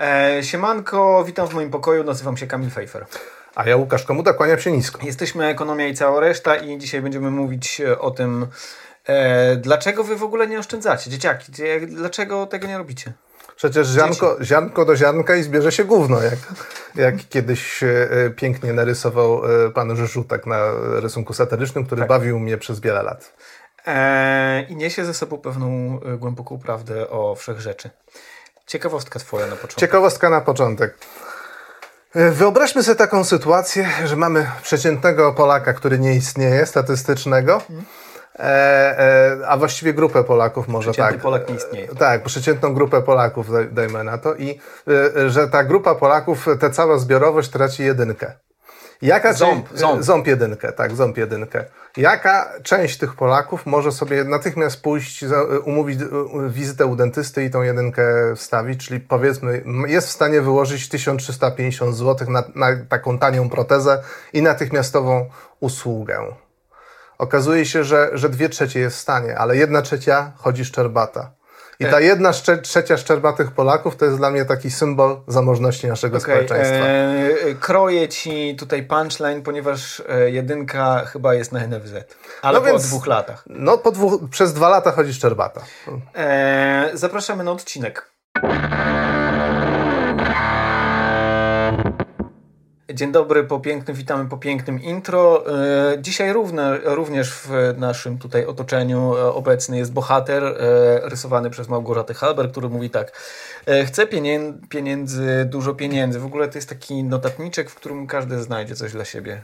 E, siemanko, witam w moim pokoju, nazywam się Kamil Fejfer. A ja Łukasz Komuda, kłaniam się nisko. Jesteśmy Ekonomia i cała reszta i dzisiaj będziemy mówić e, o tym, e, dlaczego wy w ogóle nie oszczędzacie. Dzieciaki, dzie- dlaczego tego nie robicie? Przecież ziarnko, ziarnko do ziarnka i zbierze się gówno, jak, jak kiedyś e, pięknie narysował e, pan Rzeszutak na rysunku satyrycznym, który bawił mnie przez wiele lat. E, I niesie ze sobą pewną e, głęboką prawdę o wszechrzeczy. Ciekawostka twoja na początek. Ciekawostka na początek. E, Wyobraźmy sobie taką sytuację, że mamy przeciętnego Polaka, który nie istnieje, statystycznego, e, e, a właściwie grupę Polaków może Przeciętny tak. Polak nie istnieje. Tak, przeciętną grupę Polaków, daj- dajmy na to, i e, że ta grupa Polaków, tę całą zbiorowość traci jedynkę. Jaka Ząb, część- ząb. ząb jedynkę, tak, ząb jedynkę. Jaka część tych Polaków może sobie natychmiast pójść, za- umówić e, wizytę u dentysty i tą jedynkę wstawić, czyli powiedzmy jest w stanie wyłożyć 1350 zł na, na taką tanią protezę i natychmiastową usługę. Okazuje się, że, że dwie trzecie jest w stanie, ale jedna trzecia chodzi szczerbata. I ta jedna szcze- trzecia szczerbatych Polaków to jest dla mnie taki symbol zamożności naszego Okej, społeczeństwa. e, kroję ci tutaj punchline, ponieważ e, jedynka chyba jest na NFZ. Ale No po więc- dwóch latach. No, po dwóch, przez dwa lata chodzi szczerbata. E, zapraszamy na odcinek. Dzień dobry, po pięknym, witamy po pięknym intro. E, Dzisiaj równe, również w naszym tutaj otoczeniu e, obecny jest bohater e, rysowany przez Małgorzatę Halber, który mówi tak. Chcę pienię- pieniędzy, dużo pieniędzy. W ogóle to jest taki notatniczek, w którym każdy znajdzie coś dla siebie.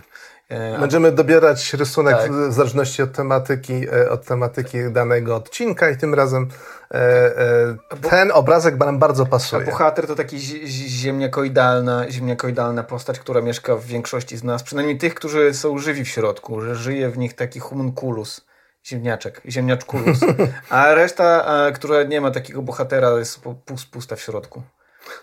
E, Będziemy dobierać rysunek Tak. w zależności od tematyki, e, od tematyki danego odcinka i tym razem e, ten obrazek nam bardzo pasuje. Bohater to taki zi- zi- ziemniakoidalna, ziemniakoidalna postać, która mieszka w większości z nas, przynajmniej tych, którzy są żywi w środku, że żyje w nich taki homunculus, ziemniaczek, ziemniaczkulus, a reszta, która nie ma takiego bohatera, jest pusta w środku.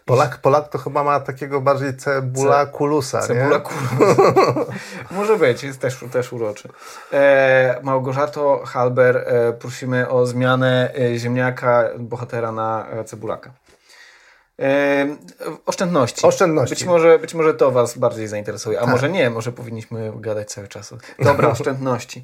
Polak, Polak to chyba ma takiego bardziej cebula Ce- kulusa, Cebula nie? kulus. Może być, jest też, też uroczy. E, Małgorzato Halber, e, prosimy o zmianę e, ziemniaka, bohatera na e, cebulaka. E, oszczędności. Oszczędności. Być może, być może to Was bardziej zainteresuje, a może nie, może powinniśmy gadać cały czas. Dobra, oszczędności.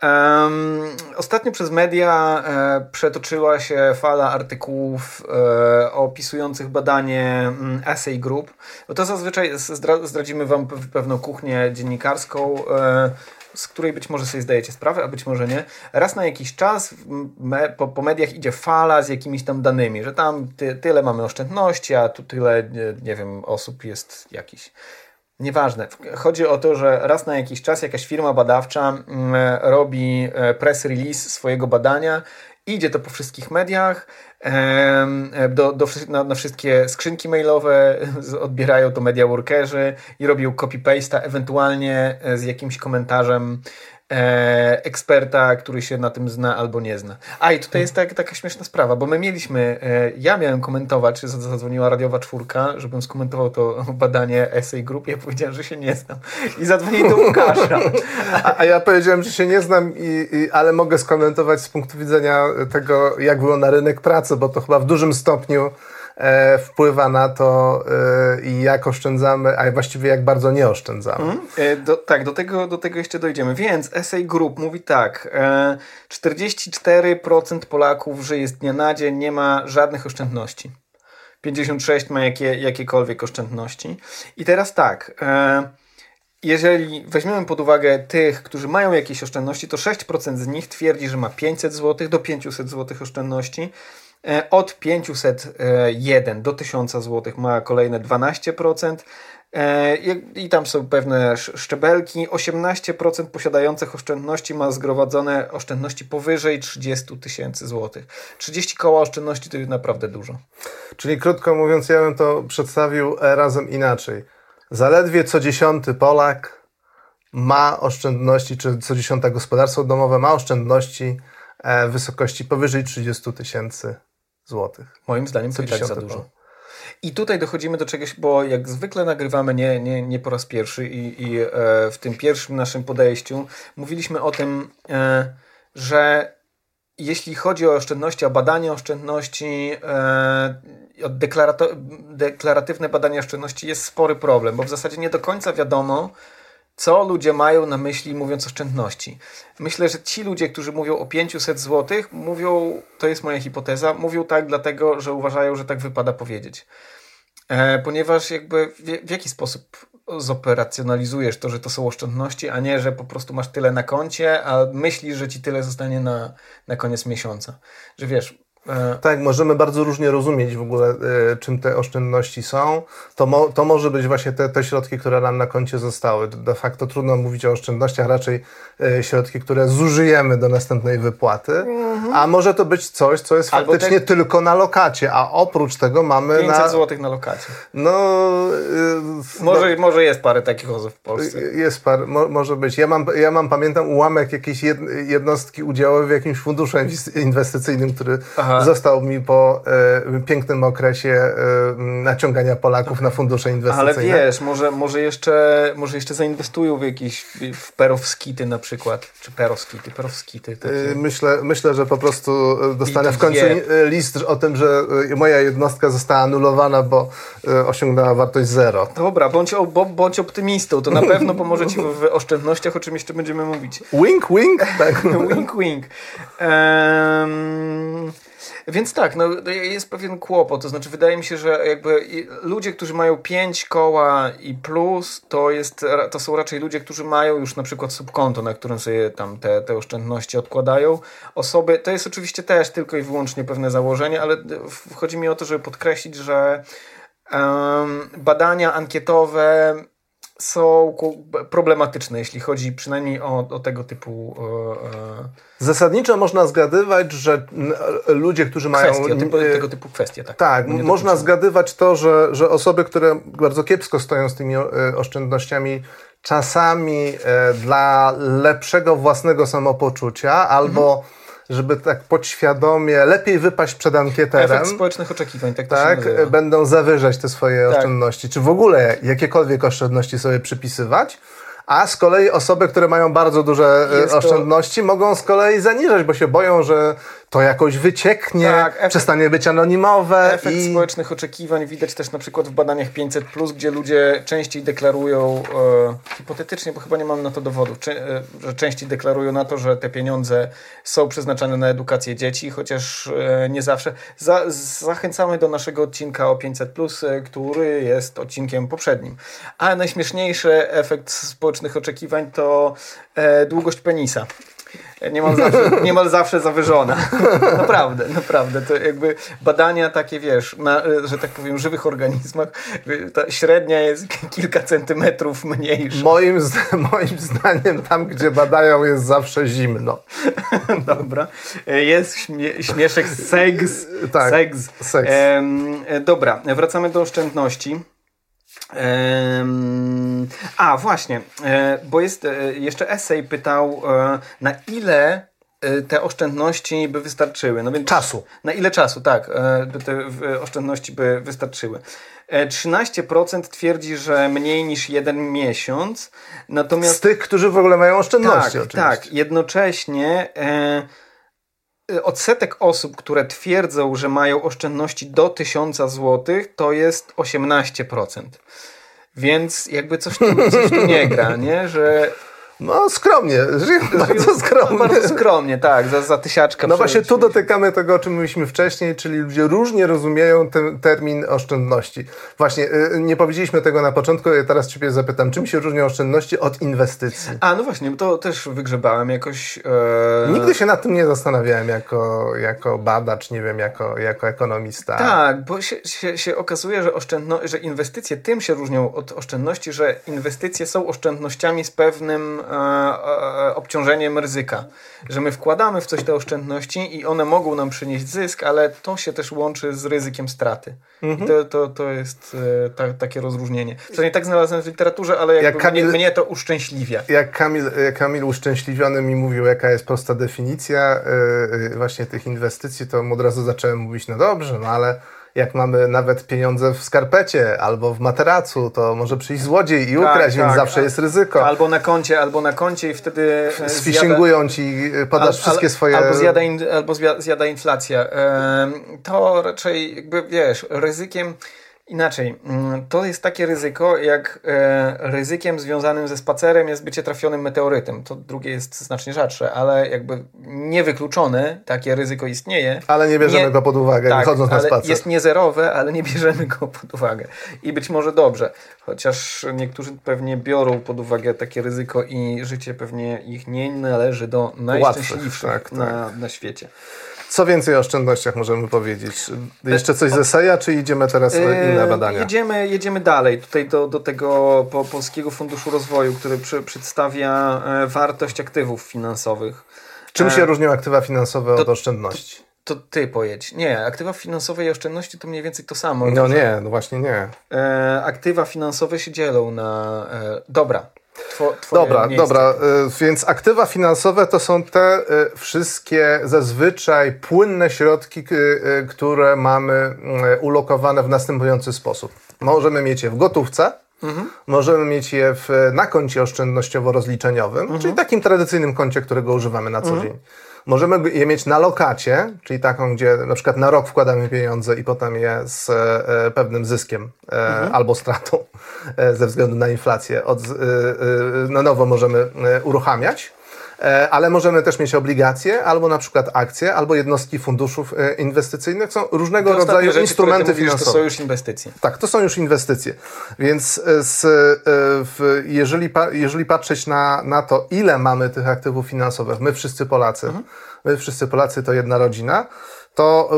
Em, ostatnio przez media e, przetoczyła się fala artykułów e, opisujących badanie mm, Essay Group. Bo to zazwyczaj zdra- zdradzimy Wam pe- pewną kuchnię dziennikarską. E, z której być może sobie zdajecie sprawę, a być może nie. Raz na jakiś czas me, po, po mediach idzie fala z jakimiś tam danymi, że tam ty, tyle mamy oszczędności, a tu tyle, nie, nie wiem, osób jest jakiś. Nieważne. Chodzi o to, że raz na jakiś czas jakaś firma badawcza mm, robi e, press release swojego badania, idzie to po wszystkich mediach, do, do, na, na wszystkie skrzynki mailowe odbierają to media workerzy i robią copy-paste'a, ewentualnie e, z jakimś komentarzem e, eksperta, który się na tym zna albo nie zna. A i tutaj jest tak, taka śmieszna sprawa, bo my mieliśmy, e, ja miałem komentować, zadzwoniła radiowa czwórka, żebym skomentował to badanie Essay Group, ja powiedziałem, że się nie znam. I zadzwonili do Łukasza. A, a ja powiedziałem, że się nie znam, i, i, ale mogę skomentować z punktu widzenia tego, jak wygląda rynek pracy, bo to chyba w dużym stopniu e, wpływa na to e, jak oszczędzamy, a właściwie jak bardzo nie oszczędzamy. E, Do, tak, do tego, do tego jeszcze dojdziemy. Więc Essay Group mówi tak. E, 44% Polaków żyje z dnia na dzień, nie ma żadnych oszczędności. 56 ma jakie, jakiekolwiek oszczędności. I teraz tak. E, jeżeli weźmiemy pod uwagę tych, którzy mają jakieś oszczędności, to 6% z nich twierdzi, że ma 500 zł do 500 zł oszczędności. E, Od 501 do 1000 zł ma kolejne 12%. E, I tam są pewne sz- szczebelki. 18% posiadających oszczędności ma zgromadzone oszczędności powyżej 30 tysięcy złotych. 30 koła oszczędności to jest naprawdę dużo. Czyli krótko mówiąc, ja bym to przedstawił e, razem inaczej. Zaledwie co dziesiąty Polak ma oszczędności, czy co dziesiąte gospodarstwo domowe ma oszczędności w wysokości powyżej 30 tysięcy złotych. Moim zdaniem to i tak za dużo. I tutaj dochodzimy do czegoś, bo jak zwykle nagrywamy nie, nie, nie po raz pierwszy i, i e, w tym pierwszym naszym podejściu mówiliśmy o tym, e, że jeśli chodzi o oszczędności, o badanie oszczędności, e, deklaratywne badanie oszczędności jest spory problem, bo w zasadzie nie do końca wiadomo, co ludzie mają na myśli mówiąc oszczędności. Myślę, że ci ludzie, którzy mówią o 500 zł, mówią, to jest moja hipoteza, mówią tak dlatego, że uważają, że tak wypada powiedzieć. E, ponieważ jakby w, w jaki sposób zoperacjonalizujesz to, że to są oszczędności, a nie, że po prostu masz tyle na koncie, a myślisz, że ci tyle zostanie na, na koniec miesiąca. Że wiesz, tak, możemy bardzo różnie rozumieć w ogóle, e, czym te oszczędności są. To, mo, to może być właśnie te, te środki, które nam na koncie zostały. De facto trudno mówić o oszczędnościach, raczej e, środki, które zużyjemy do następnej wypłaty. Mhm. A może to być coś, co jest Albo faktycznie te... tylko na lokacie, a oprócz tego mamy 500 na... zł na lokacie. No... może, no, może jest parę takich osób w Polsce. Jest parę, mo, może być. Ja mam, ja mam, pamiętam ułamek jakiejś jednostki udziałowej w jakimś funduszu inwestycyjnym, który Aha został mi po e, pięknym okresie e, naciągania Polaków na fundusze inwestycyjne. Ale wiesz, może, może, jeszcze, może jeszcze zainwestują w jakieś w perowskity na przykład, czy perowskity, perowskity. Takie. Myślę, myślę, że po prostu dostanę w końcu list o tym, że moja jednostka została anulowana, bo osiągnęła wartość zero. Dobra, bądź, bądź optymistą, to na pewno pomoże Ci w oszczędnościach, o czym jeszcze będziemy mówić. Wink, wink. Tak. wink, wink. Um, więc tak, no, jest pewien kłopot. To znaczy, wydaje mi się, że jakby ludzie, którzy mają 5 koła i plus, to, jest, to są raczej ludzie, którzy mają już na przykład subkonto, na którym sobie tam te, te oszczędności odkładają. Osoby, to jest oczywiście też tylko i wyłącznie pewne założenie, ale chodzi mi o to, żeby podkreślić, że um, badania ankietowe są problematyczne, jeśli chodzi przynajmniej o, o tego typu. E, e, Zasadniczo można zgadywać, że ludzie, którzy kwestie, mają. Typu, tego typu kwestie, tak. Tak, można zgadywać to, że, że osoby, które bardzo kiepsko stoją z tymi e, oszczędnościami, czasami dla lepszego własnego samopoczucia albo. Mhm żeby tak podświadomie lepiej wypaść przed ankieterem. Efekt społecznych oczekiwań, tak to Tak, będą zawyżać te swoje tak. oszczędności. Czy w ogóle jakiekolwiek oszczędności sobie przypisywać a z kolei osoby, które mają bardzo duże Jest oszczędności, to... mogą z kolei zaniżać, bo się boją, że to jakoś wycieknie, tak, efekt, przestanie być anonimowe. Efekt i... społecznych oczekiwań widać też na przykład w badaniach 500, gdzie ludzie częściej deklarują, e, hipotetycznie, bo chyba nie mam na to dowodu, e, że częściej deklarują na to, że te pieniądze są przeznaczane na edukację dzieci, chociaż e, nie zawsze. Za, zachęcamy do naszego odcinka o 500, e, który jest odcinkiem poprzednim. A najśmieszniejszy efekt społecznych oczekiwań to e, długość penisa niemal zawsze, niemal zawsze zawyżona. naprawdę, naprawdę. To jakby badania takie, wiesz, na, że tak powiem, żywych organizmach, ta średnia jest kilka centymetrów mniejsza. Moim, moim zdaniem tam, gdzie badają jest zawsze zimno. Dobra. Jest śmie śmieszek seks. Tak, seks. seks. Ehm, dobra, wracamy do oszczędności. A, właśnie, e, bo jest e, jeszcze esej pytał, e, na ile te oszczędności by wystarczyły. No więc czasu. Na ile czasu, tak, by te oszczędności by wystarczyły. 13% twierdzi, że mniej niż jeden miesiąc. Natomiast... Z tych, którzy w ogóle mają oszczędności, tak, oczywiście. Tak, jednocześnie odsetek osób, które twierdzą, że mają oszczędności do 1000 zł, to jest 18%. Więc jakby coś tu, coś tu nie gra, nie? Że no skromnie, żyją bardzo skromnie. Bardzo skromnie, tak, za, za tysiaczkę. No właśnie tu dotykamy tego, o czym mówiliśmy wcześniej, czyli ludzie różnie rozumieją ten termin oszczędności. Właśnie, y, nie powiedzieliśmy tego na początku, ja teraz Ciebie zapytam, czym się różnią oszczędności od inwestycji? A, no właśnie, to też wygrzebałem jakoś... E... Nigdy się nad tym nie zastanawiałem jako, jako badacz, nie wiem, jako, jako ekonomista. Tak, bo się, się, się okazuje, że, oszczędno, że inwestycje tym się różnią od oszczędności, że inwestycje są oszczędnościami z pewnym obciążeniem ryzyka. Że my wkładamy w coś te oszczędności i one mogą nam przynieść zysk, ale to się też łączy z ryzykiem straty. Mhm. I to, to, to jest e, ta, takie rozróżnienie. Przynajmniej tak znalazłem w literaturze, ale jak Kamil, mnie, mnie, to uszczęśliwia. Jak Kamil, jak Kamil uszczęśliwiony mi mówił, jaka jest prosta definicja właśnie tych inwestycji, to od razu zacząłem mówić, no dobrze, no ale jak mamy nawet pieniądze w skarpecie albo w materacu, to może przyjść złodziej i Tak, ukraść, więc tak. zawsze jest ryzyko. Albo na koncie, albo na koncie i wtedy e, Sfishingują ci, podasz Al- wszystkie al- swoje... Albo zjada, in, albo zjada inflacja. To raczej jakby, wiesz, ryzykiem inaczej. Mm, To jest takie ryzyko, jak e, ryzykiem związanym ze spacerem jest bycie trafionym meteorytem. To drugie jest znacznie rzadsze, ale jakby niewykluczone takie ryzyko istnieje. Ale nie bierzemy Nie- go pod uwagę, Tak, wychodząc na spacer. jest niezerowe, ale nie bierzemy go pod uwagę. I być może dobrze, chociaż niektórzy pewnie biorą pod uwagę takie ryzyko i życie pewnie ich nie należy do najszczęśliwszych tak, tak. Na, na świecie. Co więcej o oszczędnościach możemy powiedzieć? Jeszcze coś ze SEA, czy idziemy teraz na inne badania? Jedziemy, jedziemy dalej, tutaj do, do tego po, Polskiego Funduszu Rozwoju, który przy, przedstawia e, wartość aktywów finansowych. Czym e, się różnią aktywa finansowe od to- oszczędności? To ty pojedź. Nie, aktywa finansowe i oszczędności to mniej więcej to samo. No nie, no właśnie nie. E, aktywa finansowe się dzielą na. Dobra. Two, Dobra, miejsce. dobra, y, więc aktywa finansowe to są te y, wszystkie zazwyczaj płynne środki, y, które mamy ulokowane w następujący sposób. Możemy mieć je w gotówce, możemy mieć je w, na koncie oszczędnościowo-rozliczeniowym, czyli takim tradycyjnym koncie, którego używamy na co dzień. Możemy je mieć na lokacie, czyli taką, gdzie na przykład na rok wkładamy pieniądze i potem je z e, pewnym zyskiem e, albo stratą e, ze względu na inflację od, e, e, na nowo możemy e, uruchamiać. E, Ale możemy też mieć obligacje, albo na przykład akcje, albo jednostki funduszów e, inwestycyjnych. Są różnego rodzaju rzeczy, instrumenty mówisz, finansowe. To są już inwestycje. Tak, to są już inwestycje. Więc e, z, w, jeżeli, jeżeli patrzeć na, na to, ile mamy tych aktywów finansowych, my wszyscy Polacy, my wszyscy Polacy to jedna rodzina, to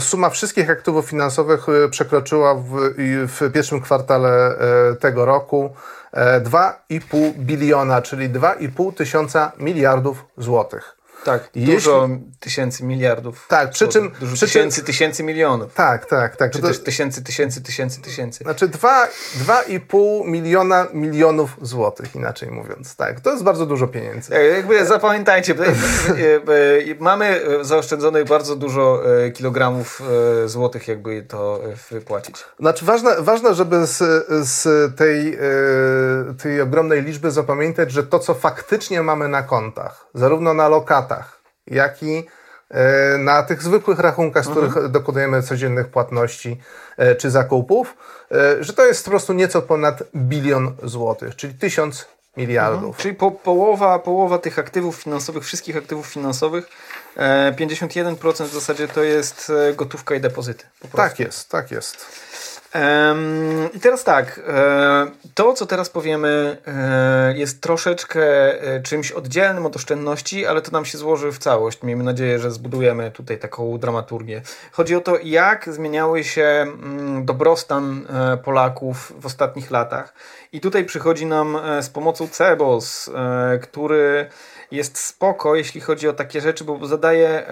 suma wszystkich aktywów finansowych przekroczyła w, w pierwszym kwartale tego roku 2,5 biliona, czyli 2,5 tysiąca miliardów złotych. Tak, Jeśli- dużo tysięcy miliardów. Tak, przy czym- Dużo przy czym- tysięcy, tysięcy milionów. Tak, tak, tak. Czy To- też tysięcy, tysięcy, tysięcy, tysięcy. Znaczy dwa- 2,5 miliona milionów złotych, inaczej mówiąc. Tak, to jest bardzo dużo pieniędzy. E, Jakby zapamiętajcie, e, e, mamy e, zaoszczędzonych bardzo dużo kilogramów złotych, jakby to wypłacić. Znaczy ważne, ważne żeby z, z tej, tej ogromnej liczby zapamiętać, że to, co faktycznie mamy na kontach, zarówno na lokatach, jak i e, na tych zwykłych rachunkach, z których dokonujemy codziennych płatności e, czy zakupów, e, że to jest po prostu nieco ponad bilion złotych, czyli tysiąc miliardów. Czyli po, połowa, połowa tych aktywów finansowych, wszystkich aktywów finansowych, e, 51% w zasadzie to jest gotówka i depozyty. Tak jest, tak jest. I teraz tak, e, to co teraz powiemy e, jest troszeczkę e, czymś oddzielnym od oszczędności, ale to nam się złoży w całość. Miejmy nadzieję, że zbudujemy tutaj taką dramaturgię. Chodzi o to, jak zmieniały się mm, dobrostan Polaków w ostatnich latach. I tutaj przychodzi nam z pomocą Cebos, który jest spoko, jeśli chodzi o takie rzeczy, bo zadaje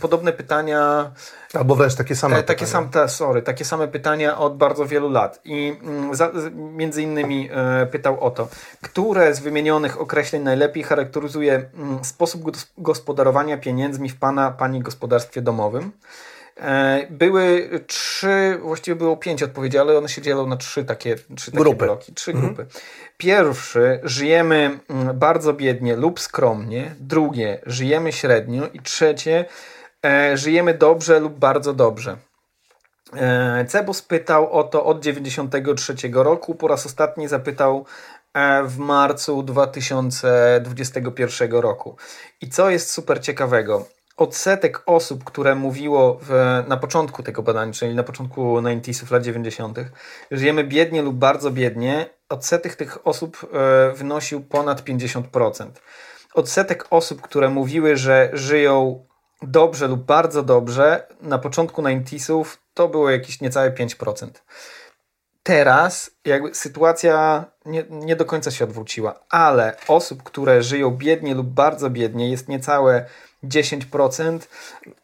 podobne pytania Albo wręcz takie same E, takie, pytania. sam, ta, sorry, takie same pytania od bardzo wielu lat. I mm, za, między innymi e, pytał o to, które z wymienionych określeń najlepiej charakteryzuje mm, sposób gos- gospodarowania pieniędzmi w Pana, Pani gospodarstwie domowym. E, były trzy, właściwie było pięć odpowiedzi, ale one się dzielą na trzy takie, trzy takie Grupy. bloki. Trzy grupy. Pierwszy, żyjemy mm, bardzo biednie lub skromnie. Drugie, żyjemy średnio. I trzecie, e, żyjemy dobrze lub bardzo dobrze. E, Cebus pytał o to od 93 roku. Po raz ostatni zapytał w marcu 2021 roku. I co jest super ciekawego? Odsetek osób, które mówiło w, na początku tego badania, czyli na początku 90sów lat 90., żyjemy biednie lub bardzo biednie, odsetek tych osób e, wynosił ponad 50%. Odsetek osób, które mówiły, że żyją dobrze lub bardzo dobrze, na początku 90sów to było jakieś niecałe 5%. Teraz jakby sytuacja nie, nie do końca się odwróciła, ale osób, które żyją biednie lub bardzo biednie jest niecałe 10%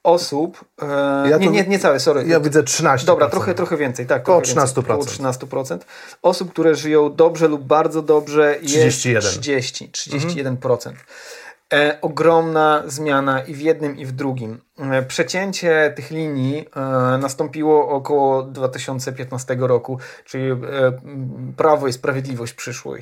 osób. E, Ja nie, tu- nie, niecałe, sorry. Ja widzę 13%. Dobra, trochę, trochę więcej, tak. Około trochę więcej, 13%. Około 13%. Osób, które żyją dobrze lub bardzo dobrze jest 31. 30, 31%. E, ogromna zmiana i w jednym, i w drugim. E, przecięcie tych linii e, nastąpiło około 2015 roku, czyli e, Prawo i Sprawiedliwość przyszło.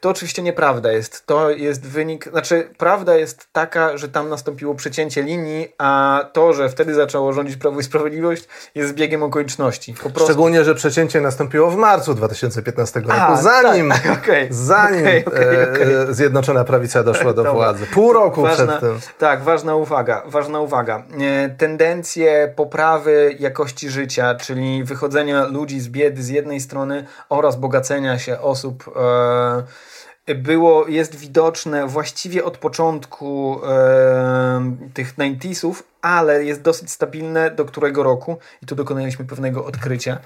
To, oczywiście nieprawda jest. To jest wynik, znaczy prawda jest taka, że tam nastąpiło przecięcie linii, a to, że wtedy zaczęło rządzić Prawo i Sprawiedliwość jest zbiegiem okoliczności. Prostu... Szczególnie, że przecięcie nastąpiło w marcu 2015 roku, a, zanim, tak, okay, zanim okay, okay, Zjednoczona Prawica doszła do władzy. Pół roku ważna, przed tym. Tak, ważna uwaga, ważna uwaga. E, tendencje poprawy jakości życia, czyli wychodzenia ludzi z biedy z jednej strony oraz bogacenia się osób e, było, jest widoczne właściwie od początku e, tych 90sów, ale jest dosyć stabilne do którego roku, i tu dokonaliśmy pewnego odkrycia,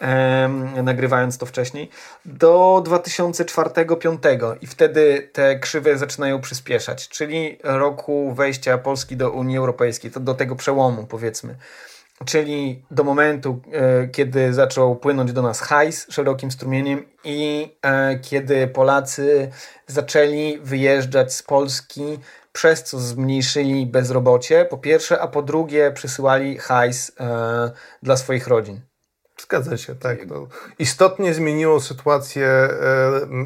e, nagrywając to wcześniej, do 2004-2005 i wtedy te krzywe zaczynają przyspieszać, czyli roku wejścia Polski do Unii Europejskiej, to do tego przełomu powiedzmy. Czyli do momentu, e, kiedy zaczął płynąć do nas hajs szerokim strumieniem i e, kiedy Polacy zaczęli wyjeżdżać z Polski przez co zmniejszyli bezrobocie, po pierwsze, a po drugie przysyłali hajs e, dla swoich rodzin. Zgadza się, tak. To istotnie zmieniło sytuację e,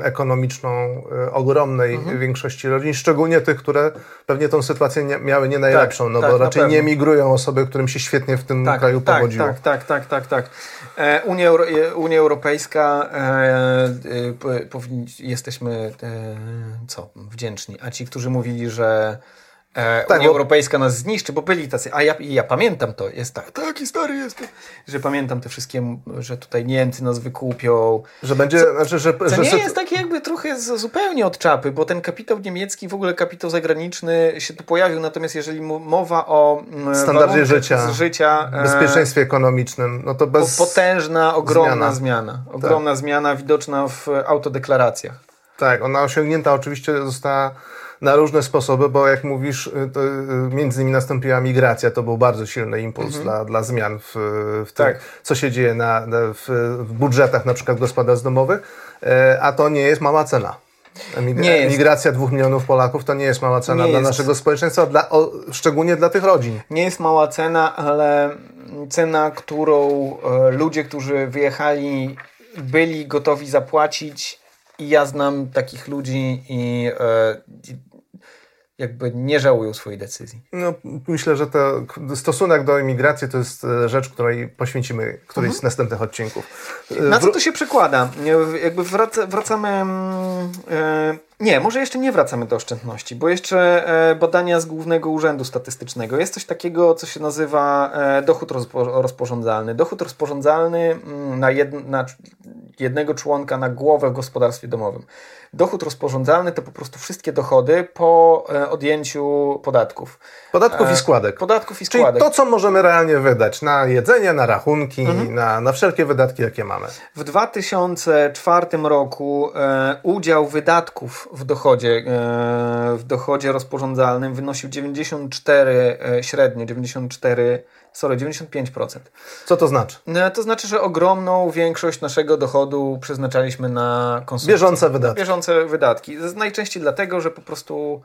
ekonomiczną e, ogromnej mhm. większości rodzin, szczególnie tych, które pewnie tą sytuację nie, miały nie najlepszą, tak, no tak, bo raczej nie migrują osoby, którym się świetnie w tym tak, kraju tak, powodziło. Tak, tak, tak, tak, tak. E, Unia, Euro, Unia Europejska e, jesteśmy co, wdzięczni, a ci, którzy mówili, że e, tak, Unia bo... Europejska nas zniszczy, bo byli tacy, a ja, ja pamiętam to, jest tak, taki stary jestem, że pamiętam te wszystkie, że tutaj Niemcy nas wykupią. Że będzie, co, znaczy, że... Co że, nie jest takie jakby trochę z, zupełnie od czapy, bo ten kapitał niemiecki, w ogóle kapitał zagraniczny się tu pojawił, natomiast jeżeli mowa o standardzie życia, życia e, bezpieczeństwie ekonomicznym, no to bez... Potężna, ogromna zmiana, zmiana ogromna tak. zmiana widoczna w autodeklaracjach. Tak, ona osiągnięta oczywiście została na różne sposoby, bo jak mówisz, y, y, między innymi nastąpiła migracja, to był bardzo silny impuls mhm. dla, dla zmian w, w tym, tak. co się dzieje na, na w, w, budżetach na przykład gospodarstw domowych, e, a to nie jest mała cena. Nie Migracja dwóch milionów Polaków to nie jest mała cena nie dla jest. naszego społeczeństwa, dla, o, szczególnie dla tych rodzin. Nie jest mała cena, ale cena, którą e, ludzie, którzy wyjechali, byli gotowi zapłacić. I ja znam takich ludzi i e, jakby nie żałują swojej decyzji. No, myślę, że to stosunek do imigracji to jest e, rzecz, której poświęcimy któryś mhm. z następnych odcinków. Na co to się przekłada? Jakby wraca, wracamy... Nie, może jeszcze nie wracamy do oszczędności, bo jeszcze e, badania z Głównego Urzędu Statystycznego. Jest coś takiego, co się nazywa e, dochód rozporządzalny. Dochód rozporządzalny mm, na, jed, na jednego członka na głowę w gospodarstwie domowym. Dochód rozporządzalny to po prostu wszystkie dochody po e, odjęciu podatków. Podatków i składek. Podatków i składek. Czyli to, co możemy realnie wydać na jedzenie, na rachunki, mhm. na, na wszelkie wydatki, jakie mamy. W 2004 roku udział wydatków w dochodzie, e, w dochodzie rozporządzalnym wynosił 94, e, średnio 94 sorry, 95%. Co to znaczy? No, to znaczy, że ogromną większość naszego dochodu przeznaczaliśmy na konsumpcję. Bieżące wydatki. Bieżące wydatki. Najczęściej dlatego, że po prostu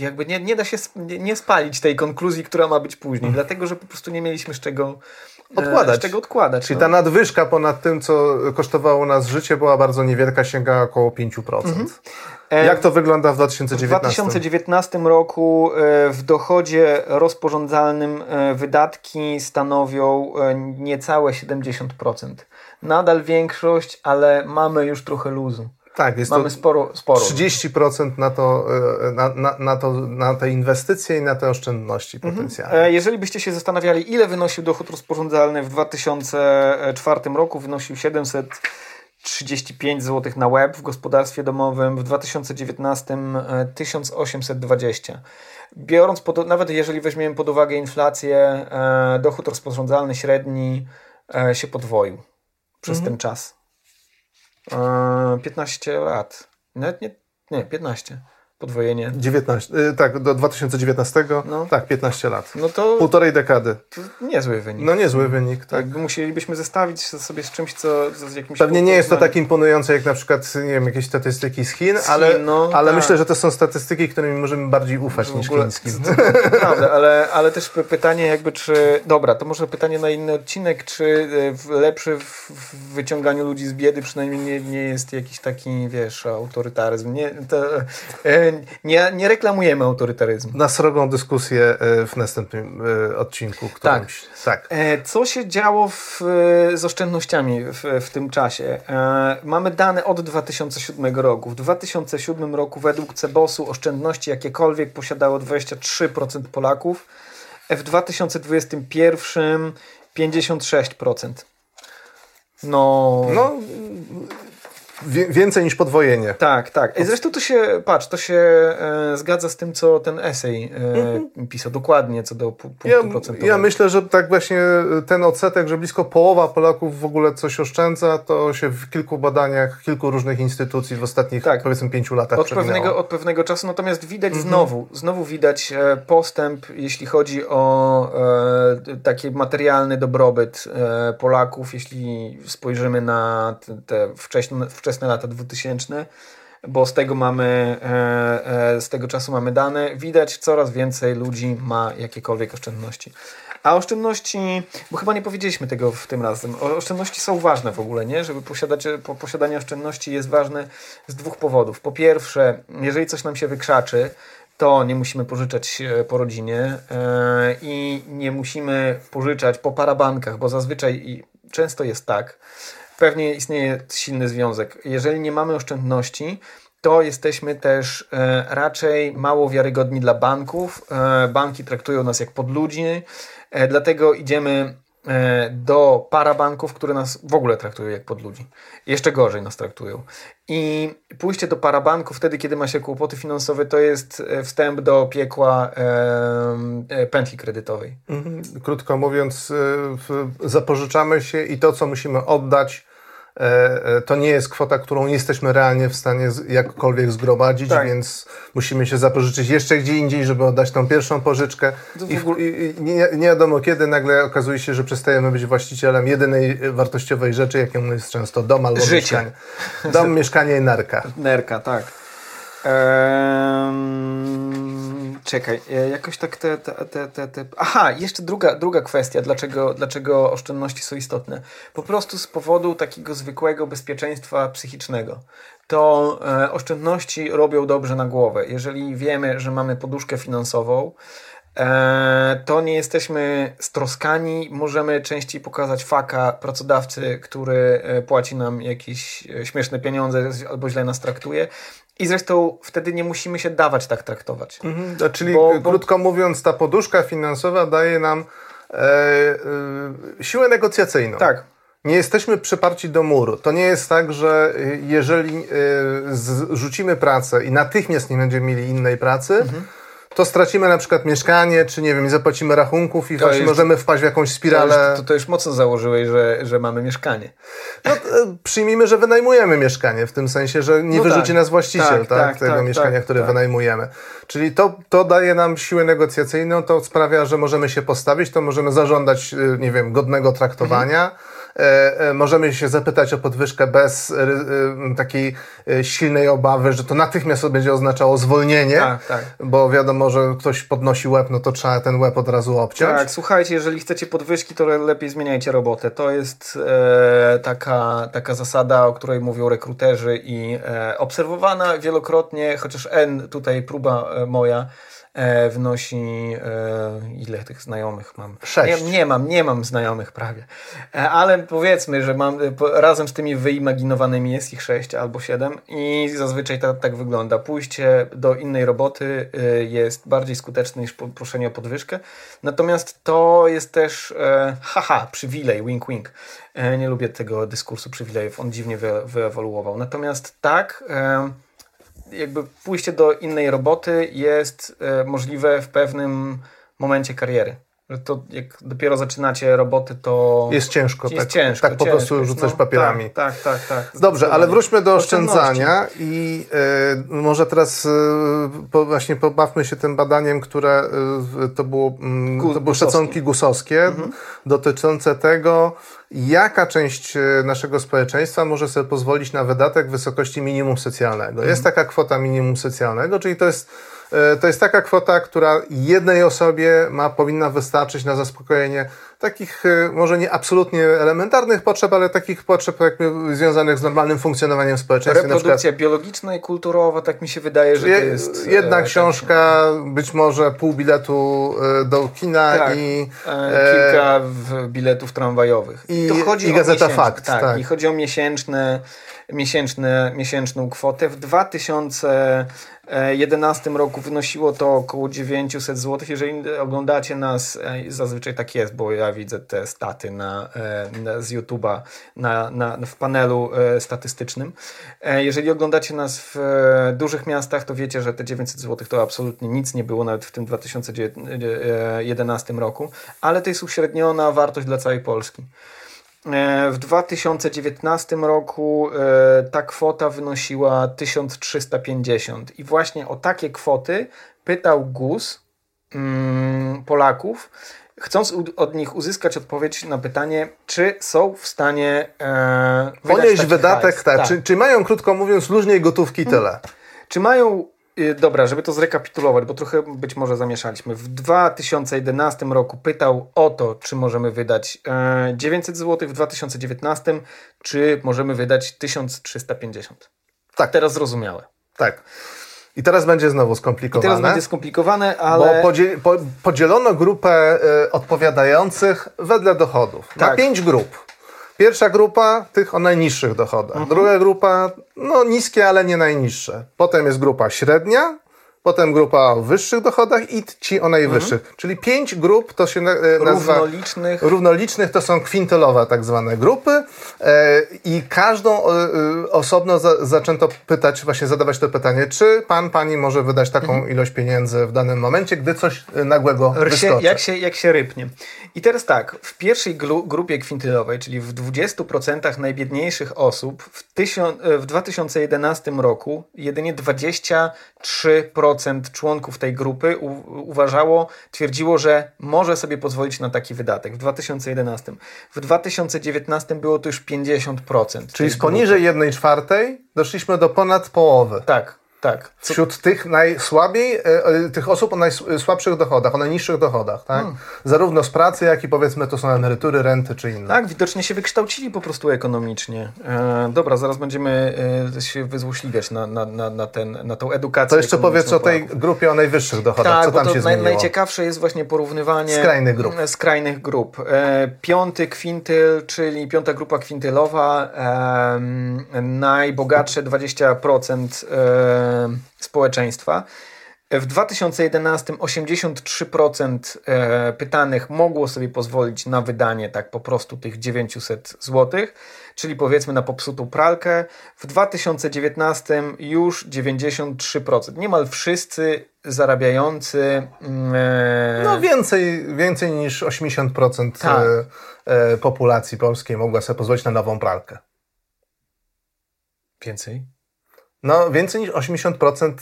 jakby nie, nie da się nie, nie spalić tej konkluzji, która ma być później, hmm. dlatego, że po prostu nie mieliśmy z czego odkładać. Z czego odkładać Czyli no. ta nadwyżka ponad tym, co kosztowało nas życie, była bardzo niewielka, sięga około 5%. Mhm. E, Jak to wygląda w 2019? W 2019 roku e, w dochodzie rozporządzalnym e, wydatki stanowią niecałe 70%. Nadal większość, ale mamy już trochę luzu. Tak, jest Mamy to sporo, sporo. 30% na, to, na, na, na, to, na te inwestycje i na te oszczędności mhm. potencjalne. Jeżeli byście się zastanawiali, ile wynosił dochód rozporządzalny w 2004 roku, wynosił 700 35 zł na web w gospodarstwie domowym, w 2019 1820. E, Biorąc pod, nawet jeżeli weźmiemy pod uwagę inflację, e, dochód rozporządzalny średni e, się podwoił przez mhm. ten czas. 15 lat. Nawet nie, nie 15. podwojenie. 19, y, tak, do 2019, No. tak, 15 lat. No to, Półtorej dekady. to niezły wynik. No niezły wynik, tak. Tak, musielibyśmy zestawić sobie z czymś, co z jakimś... Pewnie nie jest to tak imponujące jak na przykład, nie wiem, jakieś statystyki z Chin, ale, no, ale tak. myślę, że to są statystyki, którymi możemy bardziej ufać niż chińskim. to- to Prawda, ale, ale też py- pytanie jakby czy... Dobra, to może pytanie na inny odcinek, czy w- lepszy w, w wyciąganiu ludzi z biedy przynajmniej nie, nie jest jakiś taki, wiesz, autorytaryzm. Nie, to, e, nie, nie reklamujemy autorytaryzmu. Na srogą dyskusję e, w następnym e, odcinku. Którymś. Tak. E, Co się działo w, z oszczędnościami w, w tym czasie? Mamy dane od 2007 roku. W 2007 roku według Cebosu oszczędności jakiekolwiek posiadało 23% Polaków, w 2021 56%. No, No, więcej niż podwojenie. tak, tak. I zresztą to się, patrz, to się e, zgadza z tym, co ten esej e, pisał dokładnie co do pu- punktu Mhm. Ja, procentowego. ja myślę, że tak właśnie ten odsetek, że blisko połowa Polaków w ogóle coś oszczędza, to się w kilku badaniach, kilku różnych instytucji w ostatnich Tak. powiedzmy pięciu latach Od pewnego, od pewnego czasu, natomiast widać Mhm. znowu, znowu widać e, postęp, jeśli chodzi o e, taki materialny dobrobyt e, Polaków, jeśli spojrzymy na te, te wcześne, wczesne lata 2000, bo z tego mamy, e, e, z tego czasu mamy dane, widać coraz więcej ludzi ma jakiekolwiek oszczędności. A oszczędności, bo chyba nie powiedzieliśmy tego w tym razem, oszczędności są ważne w ogóle, nie? Żeby posiadać, po, posiadanie oszczędności jest ważne z dwóch powodów. Po pierwsze, jeżeli coś nam się wykrzaczy, to nie musimy pożyczać e, po rodzinie i nie musimy pożyczać po parabankach, bo zazwyczaj często jest tak, pewnie istnieje silny związek. Jeżeli nie mamy oszczędności, to jesteśmy też e, raczej mało wiarygodni dla banków. E, banki traktują nas jak podludzi, e, dlatego idziemy do parabanków, które nas w ogóle traktują jak podludzi. Jeszcze gorzej nas traktują. I pójście do parabanku wtedy, kiedy ma się kłopoty finansowe, to jest wstęp do piekła e, pętli kredytowej. Mhm. Krótko mówiąc, zapożyczamy się i to, co musimy oddać, to nie jest kwota, którą nie jesteśmy realnie w stanie jakkolwiek zgromadzić, Tak. więc musimy się zapożyczyć jeszcze gdzie indziej, żeby oddać tą pierwszą pożyczkę. I, w, i, nie, nie wiadomo kiedy nagle okazuje się, że przestajemy być właścicielem jedynej e, wartościowej rzeczy, jaką jest często dom albo Życie. mieszkanie. Dom, mieszkanie i narka. Nerka, tak. Ehm, czekaj, e, jakoś tak te, te, te, te, te... Aha, jeszcze druga, druga kwestia, dlaczego, dlaczego oszczędności są istotne. Po prostu z powodu takiego zwykłego bezpieczeństwa psychicznego. To e, oszczędności robią dobrze na głowę. Jeżeli wiemy, że mamy poduszkę finansową, e, to nie jesteśmy stroskani, możemy częściej pokazać faka pracodawcy, który e, płaci nam jakieś śmieszne pieniądze albo źle nas traktuje. I zresztą wtedy nie musimy się dawać tak traktować. Mhm. A Czyli Bo- bo- krótko mówiąc, ta poduszka finansowa daje nam e, y, siłę negocjacyjną. Tak. Nie jesteśmy przyparci do muru. To nie jest tak, że y, jeżeli y, z- rzucimy pracę i natychmiast nie będziemy mieli innej pracy, Mhm. To stracimy na przykład mieszkanie, czy nie wiem, nie zapłacimy rachunków i To właśnie już- możemy wpaść w jakąś To już, spiralę. to, to już mocno założyłeś, że, że mamy mieszkanie. No, e, przyjmijmy, że wynajmujemy mieszkanie, w tym sensie, że nie No wyrzuci tak. nas właściciel Tak, tak, tak, tego tak, mieszkania, tak, które wynajmujemy. Czyli to, to daje nam siłę negocjacyjną, to sprawia, że możemy się postawić, to możemy zażądać, y, nie wiem, godnego traktowania. Mhm. E, e, możemy się zapytać o podwyżkę bez y, takiej silnej obawy, że to natychmiast będzie oznaczało zwolnienie, Tak, tak. bo wiadomo, że ktoś podnosi łeb, no to trzeba ten łeb od razu obciąć. Tak, słuchajcie, jeżeli chcecie podwyżki, to le- lepiej zmieniajcie robotę. To jest e, taka, taka zasada, o której mówią rekruterzy i e, obserwowana wielokrotnie, chociaż N tutaj próba e, moja e, wnosi e, ile tych znajomych mam? Sześć. Nie, nie mam, nie mam znajomych prawie. E, ale powiedzmy, że mam po- razem z tymi wyimaginowanymi jest ich sześć albo siedem i zazwyczaj ta, tak wygląda. Pójście do innej roboty jest bardziej skuteczne niż proszenie o podwyżkę. Natomiast to jest też haha, przywilej, wink wink. Nie lubię tego dyskursu przywilejów, on dziwnie wy, wyewoluował. Natomiast tak, jakby pójście do innej roboty jest e, możliwe w pewnym momencie kariery. Że to jak dopiero zaczynacie roboty, to Jest ciężko, jest tak, ciężko, tak po ciężko prostu rzucać no. papierami. Tak, tak, tak. tak Dobrze, ale wróćmy do oszczędzania i e, może teraz e, po, właśnie pobawmy się tym badaniem, które e, to, było, mm, Gu- to były szacunki gusowskie dotyczące tego, jaka część naszego społeczeństwa może sobie pozwolić na wydatek w wysokości minimum socjalnego. Jest taka kwota minimum socjalnego, czyli to jest to jest taka kwota, która jednej osobie ma, powinna wystarczyć na zaspokojenie takich e, może nie absolutnie elementarnych potrzeb, ale takich potrzeb jakby związanych z normalnym funkcjonowaniem społeczeństwa. Na przykład Reprodukcja biologiczna i kulturowa, tak mi się wydaje, że to je- jest... e, jedna tak, książka, być może pół biletu e, do kina Tak. i e, kilka w biletów tramwajowych. i- to chodzi i o Gazeta miesięczne, Fakt, Tak, tak. i chodzi o miesięczne, miesięczne, miesięczną kwotę. W 2011 roku wynosiło to około 900 zł. Jeżeli oglądacie nas, e, zazwyczaj tak jest, bo ja widzę te staty na, e, na, z YouTube'a na, na, w panelu e, statystycznym. Jeżeli oglądacie nas w dużych miastach, to wiecie, że te 900 zł to absolutnie nic nie było nawet w tym 2011 roku, ale to jest uśredniona wartość dla całej Polski. E, W 2019 roku e, ta kwota wynosiła 1350 i właśnie o takie kwoty pytał GUS mm, Polaków, chcąc od nich uzyskać odpowiedź na pytanie, czy są w stanie e, wydać ponieść wydatek, tak, Czy, czy mają, krótko mówiąc, luźniej gotówki tyle. Czy mają. Y, Dobra, żeby to zrekapitulować, bo trochę być może zamieszaliśmy. W 2011 roku pytał o to, czy możemy wydać e, 900 zł, w 2019 czy możemy wydać 1350. Tak. Teraz zrozumiałe. Tak. I teraz będzie znowu I skomplikowane. teraz będzie skomplikowane, ale. Bo podzie, po, podzielono grupę y, odpowiadających wedle dochodów. Na Tak. pięć grup. Pierwsza grupa tych o najniższych dochodach. Mhm. Druga grupa, no niskie, ale nie najniższe. Potem jest grupa średnia. Potem grupa o wyższych dochodach i ci o najwyższych. Czyli pięć grup to się e, nazywa... Mhm. Równolicznych. Równolicznych to są kwintylowe tak zwane grupy e, i każdą e, osobno za, zaczęto pytać, właśnie zadawać to pytanie, czy pan, pani może wydać taką ilość pieniędzy w danym momencie, gdy coś nagłego Rsie, jak, się, jak się rypnie. I teraz tak, w pierwszej grupie kwintylowej, czyli w 20% najbiedniejszych osób w, tysią, w 2011 roku jedynie 23% członków tej grupy uważało, twierdziło, że może sobie pozwolić na taki wydatek w 2011. W 2019 było to już 50%. Czyli z poniżej jednej czwartej doszliśmy do ponad połowy. Tak, tak. Wśród tych najsłabiej, e, e, tych osób o najsłabszych dochodach, o najniższych dochodach, tak? Hmm. Zarówno z pracy, jak i powiedzmy to są emerytury, renty czy inne. Tak, widocznie się wykształcili po prostu ekonomicznie. E, dobra, zaraz będziemy e, się wyzłośliwiać na, na, na, na, ten, na tą edukację. To jeszcze powiedz o tej grupie o najwyższych dochodach. Tak, Co tam to się naj, zmieniło? najciekawsze jest właśnie porównywanie Skrajnych grup. e, skrajnych grup. E, piąty kwintyl, czyli piąta grupa kwintylowa, najbogatsze 20% e, społeczeństwa. W 2011 83% e, pytanych mogło sobie pozwolić na wydanie tak po prostu tych 900 zł, czyli powiedzmy na popsutą pralkę. W 2019 już 93%. Niemal wszyscy zarabiający mm, e, No więcej, więcej niż 80% Tak. e, e, populacji polskiej mogła sobie pozwolić na nową pralkę. więcej. No więcej niż 80%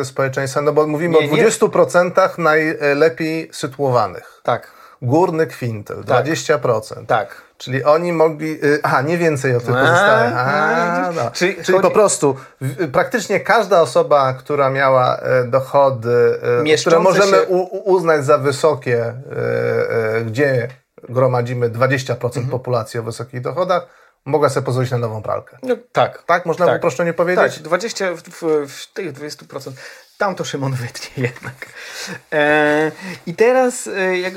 e, społeczeństwa, no bo mówimy Nie, o nie. 20% najlepiej sytuowanych. Tak, Górny kwintyl, Tak. 20%. tak. Czyli oni mogli. y, Aha, nie więcej o A, a, A, widzisz? no. Czyli Czyli, chodzi- po prostu w- praktycznie każda osoba, która miała dochody, Mieszczące które możemy się- u, uznać za wysokie, gdzie gromadzimy 20% Mhm. populacji o wysokich dochodach, mogła sobie pozwolić na nową pralkę. No, tak. Tak? Można Tak. w uproszczeniu Tak, powiedzieć? 20 w, w, w tych 20%. Tam to Szymon wytnie jednak. E, I teraz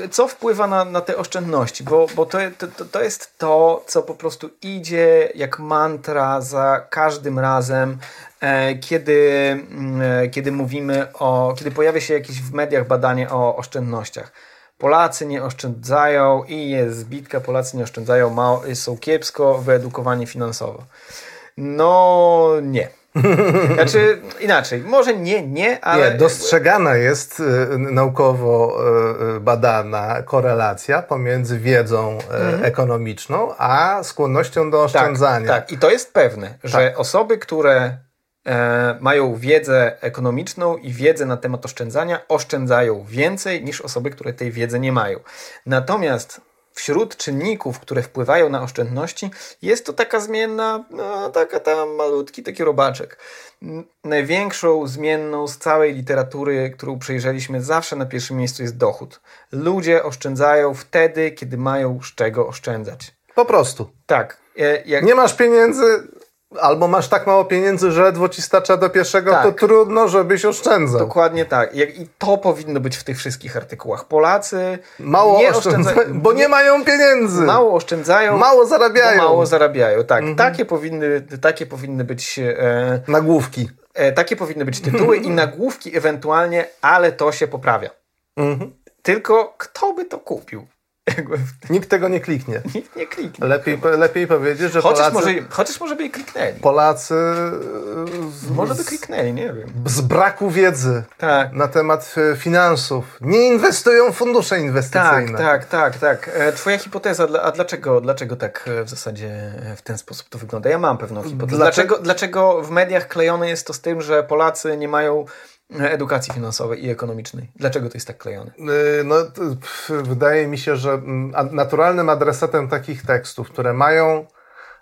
e, co wpływa na, na te oszczędności? Bo, bo to, to, to jest to, co po prostu idzie jak mantra za każdym razem, e, kiedy, mm, e, kiedy mówimy o, kiedy pojawia się jakieś w mediach badanie o oszczędnościach. Polacy nie oszczędzają i jest zbitka, Polacy nie oszczędzają, mało, są kiepsko wyedukowani finansowo. No nie. Znaczy inaczej, może nie, nie, ale... Nie, dostrzegana jest y, naukowo y, y, badana korelacja pomiędzy wiedzą y, ekonomiczną, a skłonnością do oszczędzania. Tak, tak. i to jest pewne, że osoby, które mają wiedzę ekonomiczną i wiedzę na temat oszczędzania, oszczędzają więcej niż osoby, które tej wiedzy nie mają. Natomiast wśród czynników, które wpływają na oszczędności, jest to taka zmienna, no, taka tam malutki taki robaczek. Największą zmienną z całej literatury, którą przejrzeliśmy, zawsze na pierwszym miejscu jest dochód. Ludzie oszczędzają wtedy, kiedy mają z czego oszczędzać. Po prostu. Tak. e, Jak, Nie masz pieniędzy, albo masz tak mało pieniędzy, że ledwo ci starcza do pierwszego, Tak. to trudno, żebyś oszczędzał. Dokładnie tak. I to powinno być w tych wszystkich artykułach. Polacy Mało nie oszczędzają, bo nie mają pieniędzy. mało oszczędzają, Mało zarabiają. mało zarabiają. Tak, takie, powinny, takie powinny być e, Nagłówki. e, takie powinny być tytuły i nagłówki ewentualnie, ale to się poprawia. Mhm. Tylko kto by to kupił? Nikt tego nie kliknie. nikt nie kliknie. Lepiej, lepiej powiedzieć, że Chociaż Polacy, może, chociaż może by i kliknęli. Polacy z, Może by kliknęli, nie wiem. z braku wiedzy Tak. na temat e, finansów nie inwestują w fundusze Tak, inwestycyjne. tak, tak, tak. E, Twoja hipoteza, a dlaczego, dlaczego tak e, w zasadzie w ten sposób to wygląda? Ja mam pewną hipotezę. Dlaczego- Dlaczego, w mediach klejone jest to z tym, że Polacy nie mają edukacji finansowej i ekonomicznej? Dlaczego to jest tak klejone? Y, No, wydaje mi się, że mm, naturalnym adresatem takich tekstów, które mają,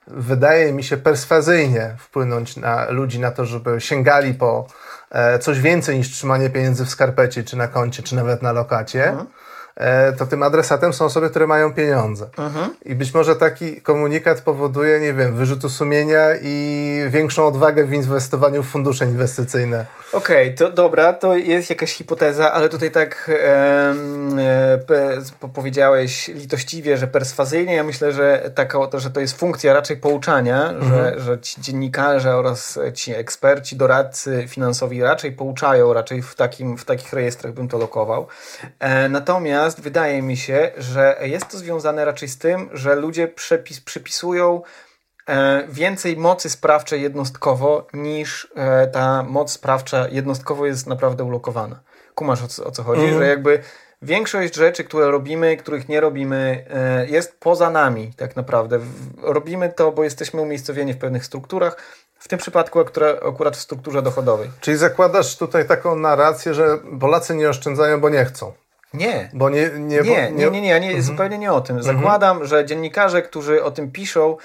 wydaje mi się, perswazyjnie wpłynąć na ludzi na to, żeby sięgali po e, coś więcej niż trzymanie pieniędzy w skarpecie, czy na koncie, czy nawet na lokacie, e, to tym adresatem są osoby, które mają pieniądze. I być może taki komunikat powoduje, nie wiem, wyrzutu sumienia i większą odwagę w inwestowaniu w fundusze inwestycyjne. Okej, to dobra, to jest jakaś hipoteza, ale tutaj tak e, powiedziałeś litościwie, że perswazyjnie. Ja myślę, że, taka, to, że to jest funkcja raczej pouczania, że, że ci dziennikarze oraz ci eksperci, doradcy finansowi raczej pouczają, raczej w, takim, w takich rejestrach bym to lokował. E, natomiast wydaje mi się, że jest to związane raczej z tym, że ludzie przepis, przypisują e, więcej mocy sprawczej jednostkowo niż e, ta moc sprawcza jednostkowo jest naprawdę ulokowana. Kumasz o co, o co chodzi? Że jakby większość rzeczy, które robimy, których nie robimy, e, jest poza nami tak naprawdę. Robimy to, bo jesteśmy umiejscowieni w pewnych strukturach, w tym przypadku akurat, akurat w strukturze dochodowej. Czyli zakładasz tutaj taką narrację, że Polacy nie oszczędzają, bo nie chcą. Nie, Bo nie, nie, Nie, bo, nie, nie, nie, ja nie zupełnie nie o tym. Zakładam, że dziennikarze, którzy o tym piszą,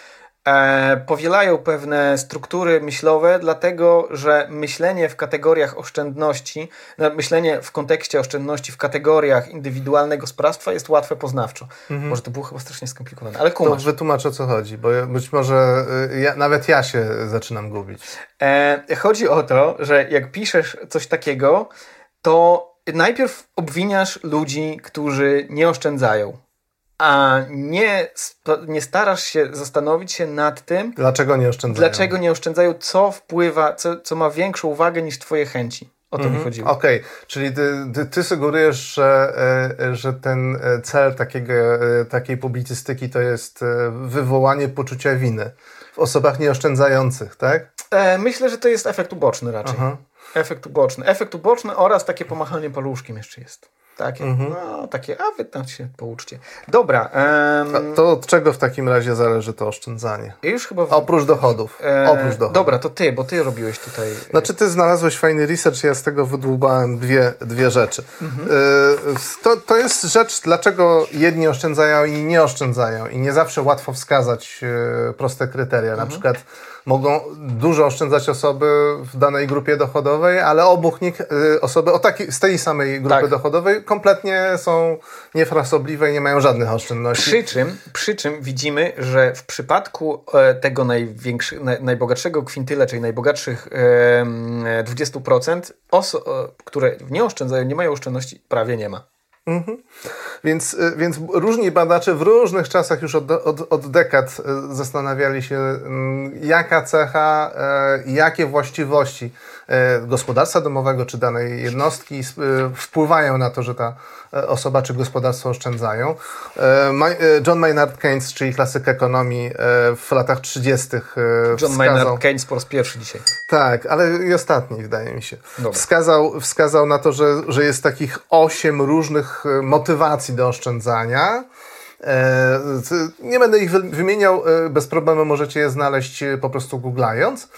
e, powielają pewne struktury myślowe, dlatego że myślenie w kategoriach oszczędności, no, myślenie w kontekście oszczędności w kategoriach indywidualnego sprawstwa jest łatwe poznawczo. Może to było chyba strasznie skomplikowane, ale To kumasz. wytłumacz o co chodzi, bo być może y, ja, nawet ja się zaczynam gubić. E, chodzi o to, że jak piszesz coś takiego, to najpierw obwiniasz ludzi, którzy nie oszczędzają, a nie, nie starasz się zastanowić się nad tym, Dlaczego nie oszczędzają? dlaczego nie oszczędzają, co wpływa, co, co ma większą wagę niż twoje chęci. O to mi chodziło. Okej, czyli ty, ty, ty sugerujesz, że, e, że ten e, cel takiego, e, takiej publicystyki to jest wywołanie poczucia winy w osobach nieoszczędzających, tak? Myślę, że to jest efekt uboczny raczej. Aha. Efekt uboczny. Efekt uboczny oraz takie pomachanie paluszkiem jeszcze jest. Takie, Mhm. no, takie, a wy tam się pouczcie. Dobra, em, To od czego w takim razie zależy to oszczędzanie? już chyba... W, Oprócz dochodów. e, Oprócz dochodów. Dobra, to ty, bo ty robiłeś tutaj... Znaczy, ty znalazłeś fajny research, ja z tego wydłubałem dwie, dwie rzeczy. Mhm. Y, To, to jest rzecz, dlaczego jedni oszczędzają, inni nie oszczędzają. I nie zawsze łatwo wskazać y, proste kryteria. Mhm. Na przykład mogą dużo oszczędzać osoby w danej grupie dochodowej, ale obok nich y, osoby o takiej, z tej samej grupy Tak. dochodowej kompletnie są niefrasobliwe i nie mają żadnych oszczędności. Przy czym, przy czym widzimy, że w przypadku e, tego najbogatszego kwintyle, czyli najbogatszych em, e, 20%, oso- e, które nie oszczędzają, nie mają oszczędności, prawie nie ma. Mhm. Więc, y, więc różni badacze w różnych czasach już od, od, od dekad y, zastanawiali się, mm, jaka cecha, y, jakie właściwości gospodarstwa domowego czy danej jednostki wpływają na to, że ta osoba czy gospodarstwo oszczędzają. John Maynard Keynes, czyli klasyk ekonomii w latach 30. John wskazał, Maynard Keynes po raz pierwszy dzisiaj. Tak, ale i ostatni wydaje mi się. Wskazał, wskazał na to, że, że jest takich osiem różnych motywacji do oszczędzania. E, nie będę ich wymieniał, e, bez problemu możecie je znaleźć e, po prostu googlając.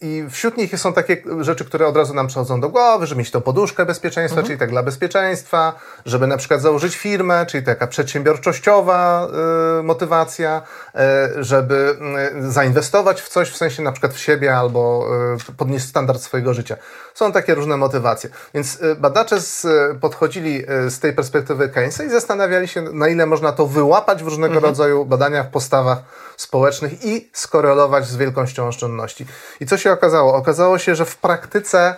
I wśród nich są takie rzeczy, które od razu nam przychodzą do głowy, żeby mieć tą poduszkę bezpieczeństwa, mhm. czyli tak dla bezpieczeństwa, żeby na przykład założyć firmę, czyli taka przedsiębiorczościowa motywacja, żeby zainwestować w coś, w sensie na przykład w siebie albo podnieść standard swojego życia. Są takie różne motywacje. Więc badacze z, podchodzili z tej perspektywy Keynesa i zastanawiali się, na ile można to wyłapać w różnego mhm. rodzaju badaniach, postawach społecznych i skorelować z wielkością oszczędności. I co się okazało? Okazało się, że w praktyce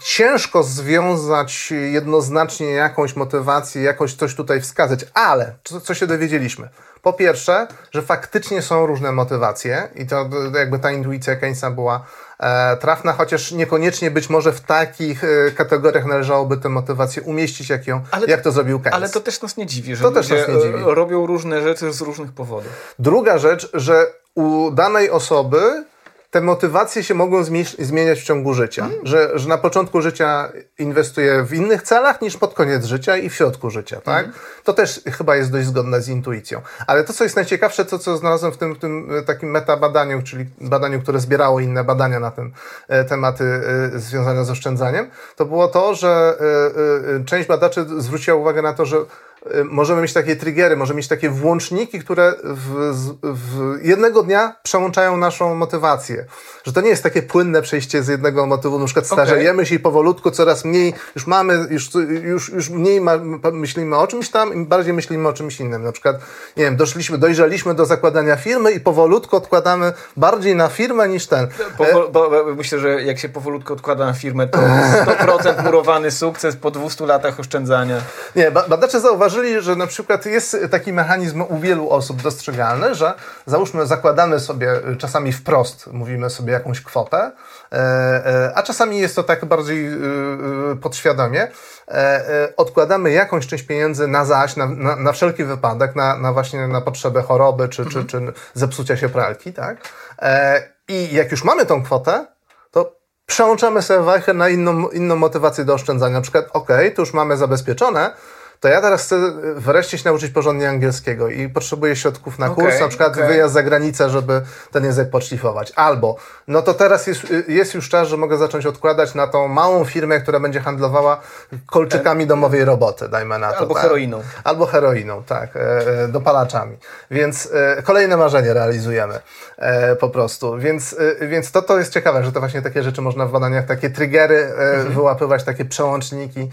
ciężko związać jednoznacznie jakąś motywację, jakoś coś tutaj wskazać, ale co, co się dowiedzieliśmy? Po pierwsze, że faktycznie są różne motywacje i to jakby ta intuicja Keynesa była e, trafna, chociaż niekoniecznie być może w takich e, kategoriach należałoby tę motywację umieścić, jak, ją, ale, jak to zrobił Keynes. Ale to też nas nie dziwi, że to też nas nie dziwi. robią różne rzeczy z różnych powodów. Druga rzecz, że u danej osoby te motywacje się mogą zmieniać w ciągu życia. Mm. Że, że na początku życia inwestuje w innych celach niż pod koniec życia i w środku życia, tak? Mm. To też chyba jest dość zgodne z intuicją. Ale to, co jest najciekawsze, to co znalazłem w tym, w tym e, takim metabadaniu, czyli badaniu, które zbierało inne badania na ten e, tematy e, związane z oszczędzaniem, to było to, że część badaczy zwróciła uwagę na to, że możemy mieć takie triggery, możemy mieć takie włączniki, które w, w jednego dnia przełączają naszą motywację. Że to nie jest takie płynne przejście z jednego motywu, na przykład starzejemy okay. się i powolutku coraz mniej, już mamy, już, już, już mniej ma, myślimy o czymś tam i bardziej myślimy o czymś innym. Na przykład, nie wiem, doszliśmy, dojrzeliśmy do zakładania firmy i powolutku odkładamy bardziej na firmę niż ten. Powol, bo, bo, myślę, że jak się powolutku odkłada na firmę, to 100% murowany sukces po 200 latach oszczędzania. Nie, badacze zauważyli, zauważyli, że na przykład jest taki mechanizm u wielu osób dostrzegalny, że załóżmy zakładamy sobie czasami wprost, mówimy sobie jakąś kwotę, e, e, a czasami jest to tak bardziej e, podświadomie, odkładamy jakąś część pieniędzy na zaś, na, na, na wszelki wypadek, na, na właśnie na potrzebę choroby czy, mhm. czy, czy zepsucia się pralki, tak? I jak już mamy tą kwotę, to przełączamy sobie wajchę na inną, inną motywację do oszczędzania. Na przykład, ok, to już mamy zabezpieczone, to ja teraz chcę wreszcie się nauczyć porządnie angielskiego i potrzebuję środków na kurs, okay, na przykład okay. wyjazd za granicę, żeby ten język podszlifować. Albo, no to teraz jest, jest już czas, że mogę zacząć odkładać na tą małą firmę, która będzie handlowała kolczykami domowej roboty, dajmy na to. Albo tak? heroiną. Albo heroiną, tak, e, e, dopalaczami. Więc e, kolejne marzenie realizujemy po prostu. Więc, więc to, to jest ciekawe, że to właśnie takie rzeczy można w badaniach, takie triggery mhm. wyłapywać, takie przełączniki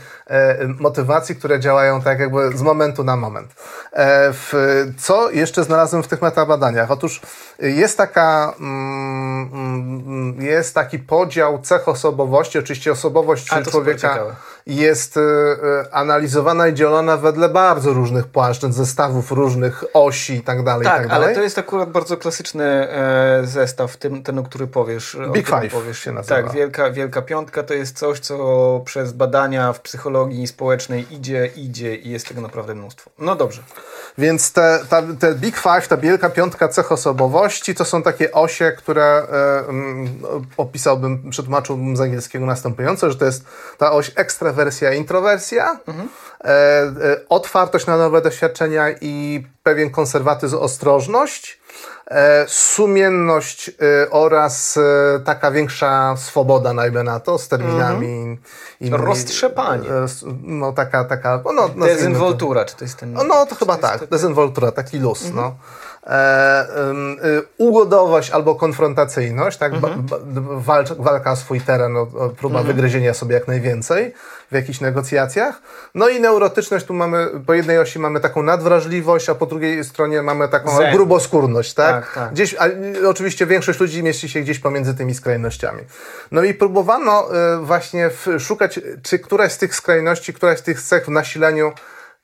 motywacji, które działają tak jakby z momentu na moment. E, w, co jeszcze znalazłem w tych metabadaniach? Otóż jest taka, mm, mm, jest taki podział cech osobowości, oczywiście osobowość A, człowieka jest e, e, analizowana i dzielona wedle bardzo różnych płaszczyzn, zestawów różnych osi i tak dalej. Tak, tak ale to jest akurat bardzo klasyczny e, zestaw, tym, ten, o który powiesz. Big Five powiesz się nazywa. Tak, wielka, wielka piątka to jest coś, co przez badania w psychologii społecznej idzie, idzie i jest tego naprawdę mnóstwo. No dobrze. Więc te, ta, te Big Five, ta wielka piątka cech osobowości, to są takie osie, które opisałbym, przetłumaczyłbym z angielskiego następująco, że to jest ta oś ekstrawersja, introwersja, mhm. otwartość na nowe doświadczenia i pewien konserwatyzm, ostrożność, e, sumienność oraz taka większa swoboda, najmę na to, z terminami. Mm -hmm. Roztrzepanie. No taka, taka, no, Dezynwoltura, czy to jest ten... No to chyba tak, dezynwoltura, taki luz, -hmm. no. e, e, ugodowość albo konfrontacyjność, tak? Mhm. Ba, ba, walcz, walka o swój teren, o, o próba mhm. wygryzienia sobie jak najwięcej w jakichś negocjacjach. No i neurotyczność, tu mamy, po jednej osi mamy taką nadwrażliwość, a po drugiej stronie mamy taką Zen. gruboskórność, tak? tak, tak. Gdzieś, a, oczywiście większość ludzi mieści się gdzieś pomiędzy tymi skrajnościami. No i próbowano y, właśnie w, szukać, czy któraś z tych skrajności, któraś z tych cech w nasileniu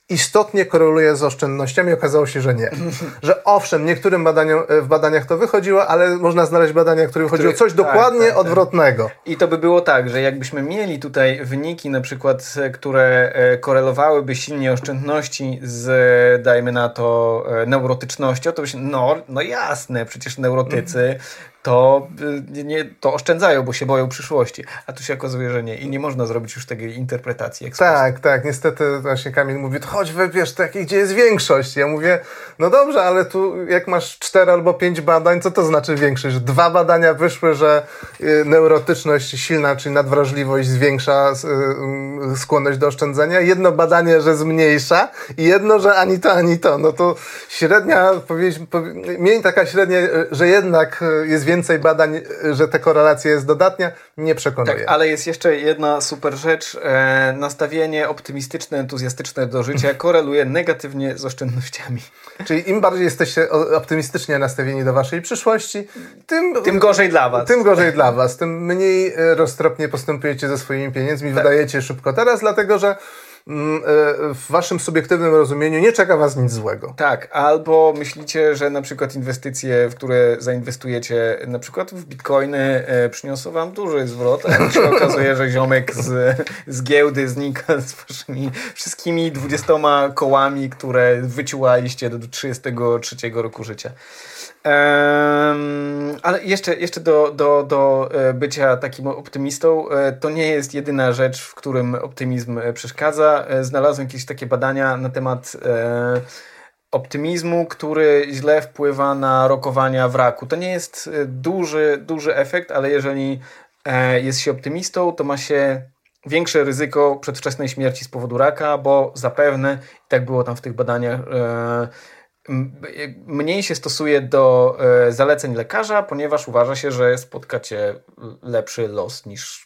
istotnie koreluje z oszczędnościami. Okazało się, że nie. Że owszem, niektórym badaniom, e, w badaniach to wychodziło, ale można znaleźć badania, w których chodziło coś tak, dokładnie tak, tak, odwrotnego. I to by było tak, że jakbyśmy mieli tutaj wyniki na przykład, które e, korelowałyby silnie oszczędności z, dajmy na to, e, neurotycznością, to by się, no, no jasne, przecież neurotycy to, y, nie, to oszczędzają, bo się boją przyszłości. A tu się okazuje, że nie. I nie można zrobić już takiej interpretacji. Tak, tak. Niestety właśnie Kamil mówi, to chodź wybierz takie, gdzie jest większość. Ja mówię, no dobrze, ale tu jak masz cztery albo pięć badań, co to znaczy większość? Dwa badania wyszły, że y, neurotyczność silna, czyli nadwrażliwość zwiększa y, skłonność do oszczędzania. Jedno badanie, że zmniejsza i jedno, że ani to, ani to. No to średnia, powiedz, miej taka średnia, że jednak jest większość więcej badań, że ta korelacja jest dodatnia, nie przekonuje. Tak, ale jest jeszcze jedna super rzecz. E, nastawienie optymistyczne, entuzjastyczne do życia koreluje negatywnie z oszczędnościami. Czyli im bardziej jesteście optymistycznie nastawieni do waszej przyszłości, tym, tym gorzej dla was. Tym gorzej dla was, tym mniej e, roztropnie postępujecie ze swoimi pieniędzmi, tak. wydajecie szybko teraz, dlatego że w waszym subiektywnym rozumieniu nie czeka was nic złego. Tak, albo myślicie, że na przykład inwestycje, w które zainwestujecie na przykład w bitcoiny e, przyniosą wam duży zwrot, a się okazuje, że ziomek z, z giełdy znika z waszymi wszystkimi 20 kołami, które wyciłaliście do 33 roku życia. Um, ale jeszcze, jeszcze do, do, do e, bycia takim optymistą, e, to nie jest jedyna rzecz, w którym optymizm e, przeszkadza. Znalazłem jakieś takie badania na temat e, optymizmu, który źle wpływa na rokowania w raku. To nie jest duży, duży efekt, ale jeżeli e, jest się optymistą, to ma się większe ryzyko przedwczesnej śmierci z powodu raka, bo zapewne, i tak było tam w tych badaniach, e, mniej się stosuje do e, zaleceń lekarza, ponieważ uważa się, że spotka cię lepszy los niż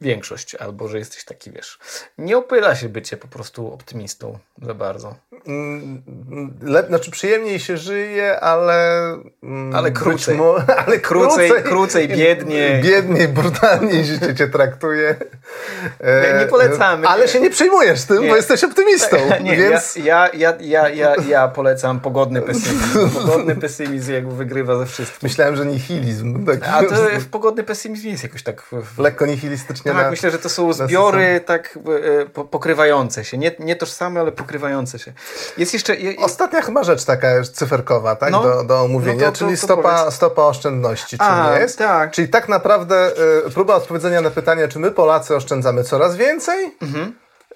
większość, albo że jesteś taki, wiesz, nie opyla się bycie po prostu optymistą za bardzo. Mm, le, znaczy przyjemniej się żyje, ale... Mm, ale krócej. Mo, ale krócej, krócej, krócej, biedniej. Biedniej, brutalniej życie cię traktuje. Nie, nie polecamy. Ale nie. się nie przejmujesz tym, nie. bo jesteś optymistą. Nie, więc... ja, ja, ja, ja, ja polecam pogodny pesymizm. Pogodny pesymizm jakby wygrywa ze wszystkim. Myślałem, że nihilizm. Tak. A to pogodny pesymizm jest jakoś tak... Lekko nihilistycznie tak, na, myślę, że to są zbiory tak e, pokrywające się. Nie, nie tożsame, ale pokrywające się. Jest jeszcze... Je, Ostatnia chyba rzecz taka cyferkowa, tak? No, do, do omówienia, no to, czyli to, to stopa, stopa oszczędności. Czym A, jest? Tak. Czyli tak naprawdę y, próba odpowiedzenia na pytanie, czy my Polacy oszczędzamy coraz więcej? Mhm.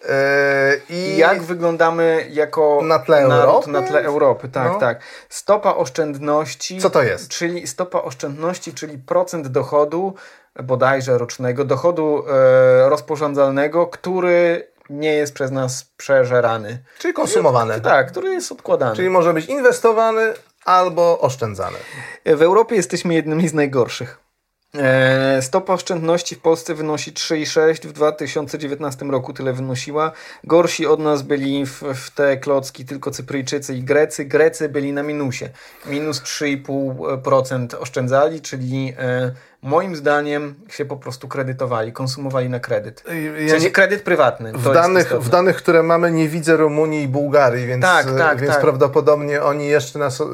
E, I jak wyglądamy jako na tle Europy? Na tle Europy, tak, no. tak. Stopa oszczędności. Co to jest? Czyli stopa oszczędności, czyli procent dochodu bodajże rocznego, dochodu e, rozporządzalnego, który nie jest przez nas przeżerany. Czyli konsumowany. Tak, który jest odkładany. Czyli może być inwestowany albo oszczędzany. W Europie jesteśmy jednymi z najgorszych. E, stopa oszczędności w Polsce wynosi 3,6, w 2019 roku tyle wynosiła. Gorsi od nas byli w, w te klocki tylko Cypryjczycy i Grecy. Grecy byli na minusie. Minus 3,5% oszczędzali, czyli e, moim zdaniem się po prostu kredytowali, konsumowali na kredyt. W sensie kredyt prywatny. W danych, w danych, które mamy, nie widzę Rumunii i Bułgarii, więc, tak, tak, więc tak. prawdopodobnie oni jeszcze nas, y,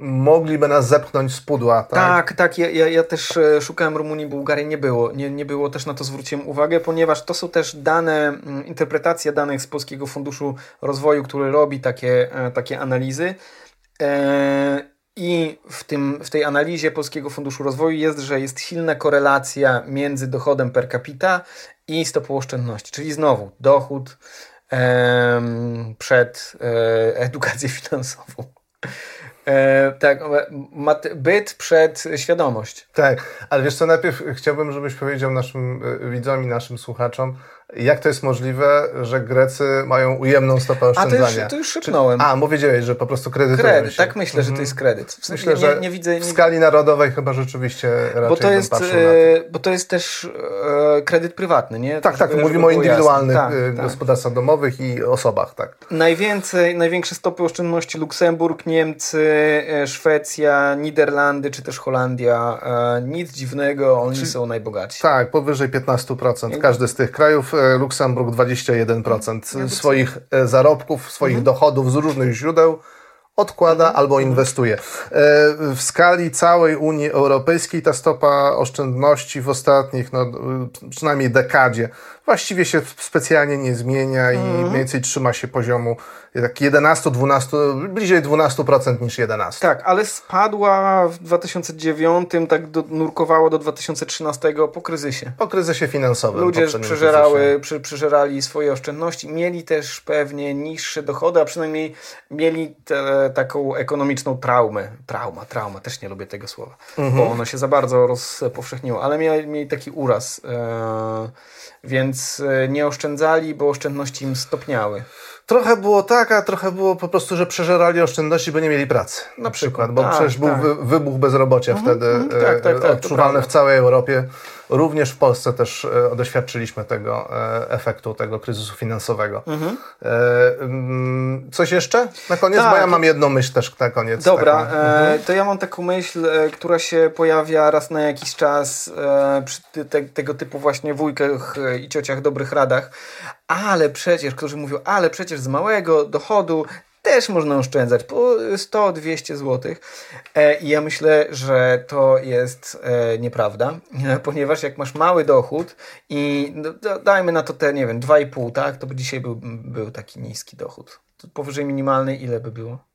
mogliby nas zepchnąć z pudła. Tak, tak, tak ja, ja, ja, też e, szukałem Rumunii i Bułgarii, nie było. Nie, nie było, też na to zwróciłem uwagę, ponieważ to są też dane, mm, interpretacja danych z Polskiego Funduszu Rozwoju, który robi takie, e, takie analizy. E, i w, tym, w tej analizie Polskiego Funduszu Rozwoju jest, że jest silna korelacja między dochodem per capita i stopą oszczędności. Czyli znowu dochód przed e, edukację finansową. E, tak, byt przed świadomość. Tak, ale wiesz co, najpierw chciałbym, żebyś powiedział naszym e, widzom i naszym słuchaczom, Jak to jest możliwe, że Grecy mają ujemną stopę A to oszczędzania? już, to już szepnąłem. A, bo wiedziałeś, że po prostu Kredyt, się. tak myślę, że to jest kredyt. W sensie Myślę, nie, że nie widzę... Nie, w skali narodowej chyba rzeczywiście raczej bo to, jest, e, bo to jest też e, kredyt prywatny, nie? Tak, tak, Żeby- mówimy żeby o indywidualnych jasne. y, Tak, tak. gospodarstwach domowych i osobach, tak. Najwięcej, największe stopy oszczędności Luksemburg, Niemcy, e, Szwecja, Niderlandy czy też Holandia. E, Nic dziwnego, oni są najbogatsi. Tak, powyżej 15%. Każdy z tych krajów, e, Luksemburg 21% swoich e, zarobków, swoich dochodów z różnych źródeł odkłada albo inwestuje. E, W skali całej Unii Europejskiej ta stopa oszczędności w ostatnich, no, przynajmniej dekadzie, właściwie się specjalnie nie zmienia i mniej więcej trzyma się poziomu tak 11-12, bliżej 12% niż 11%. Tak, ale spadła w 2009, tak do, nurkowało do 2013 po kryzysie. Po kryzysie finansowym. Ludzie przeżerały, przy, przeżerali swoje oszczędności, mieli też pewnie niższe dochody, a przynajmniej mieli te, taką ekonomiczną traumę. Trauma, trauma, też nie lubię tego słowa, bo ono się za bardzo rozpowszechniło, ale mieli, mieli taki uraz, e, więc e, nie oszczędzali, bo oszczędności im stopniały. Trochę było tak, a trochę było po prostu, że przeżerali oszczędności, bo nie mieli pracy. Na przykład, bo tak, przecież był tak. wy, wybuch bezrobocia wtedy mhm, tak, tak, e, tak, to odczuwalny w całej Europie. Również w Polsce też e, doświadczyliśmy tego e, efektu, tego kryzysu finansowego. E, mm, coś jeszcze na koniec? Tak. Bo ja mam jedną myśl też na koniec. Dobra, e, to ja mam taką myśl, która się pojawia raz na jakiś czas przy te, tego typu właśnie wujkach i ciociach dobrych radach, ale przecież, którzy mówią, ale przecież z małego dochodu też można oszczędzać po 100-200 zł. E, I ja myślę, że to jest e, nieprawda, ponieważ jak masz mały dochód i no, da- dajmy na to te, nie wiem, 2,5, tak, to by dzisiaj był, był taki niski dochód. Powyżej minimalnej ile by było?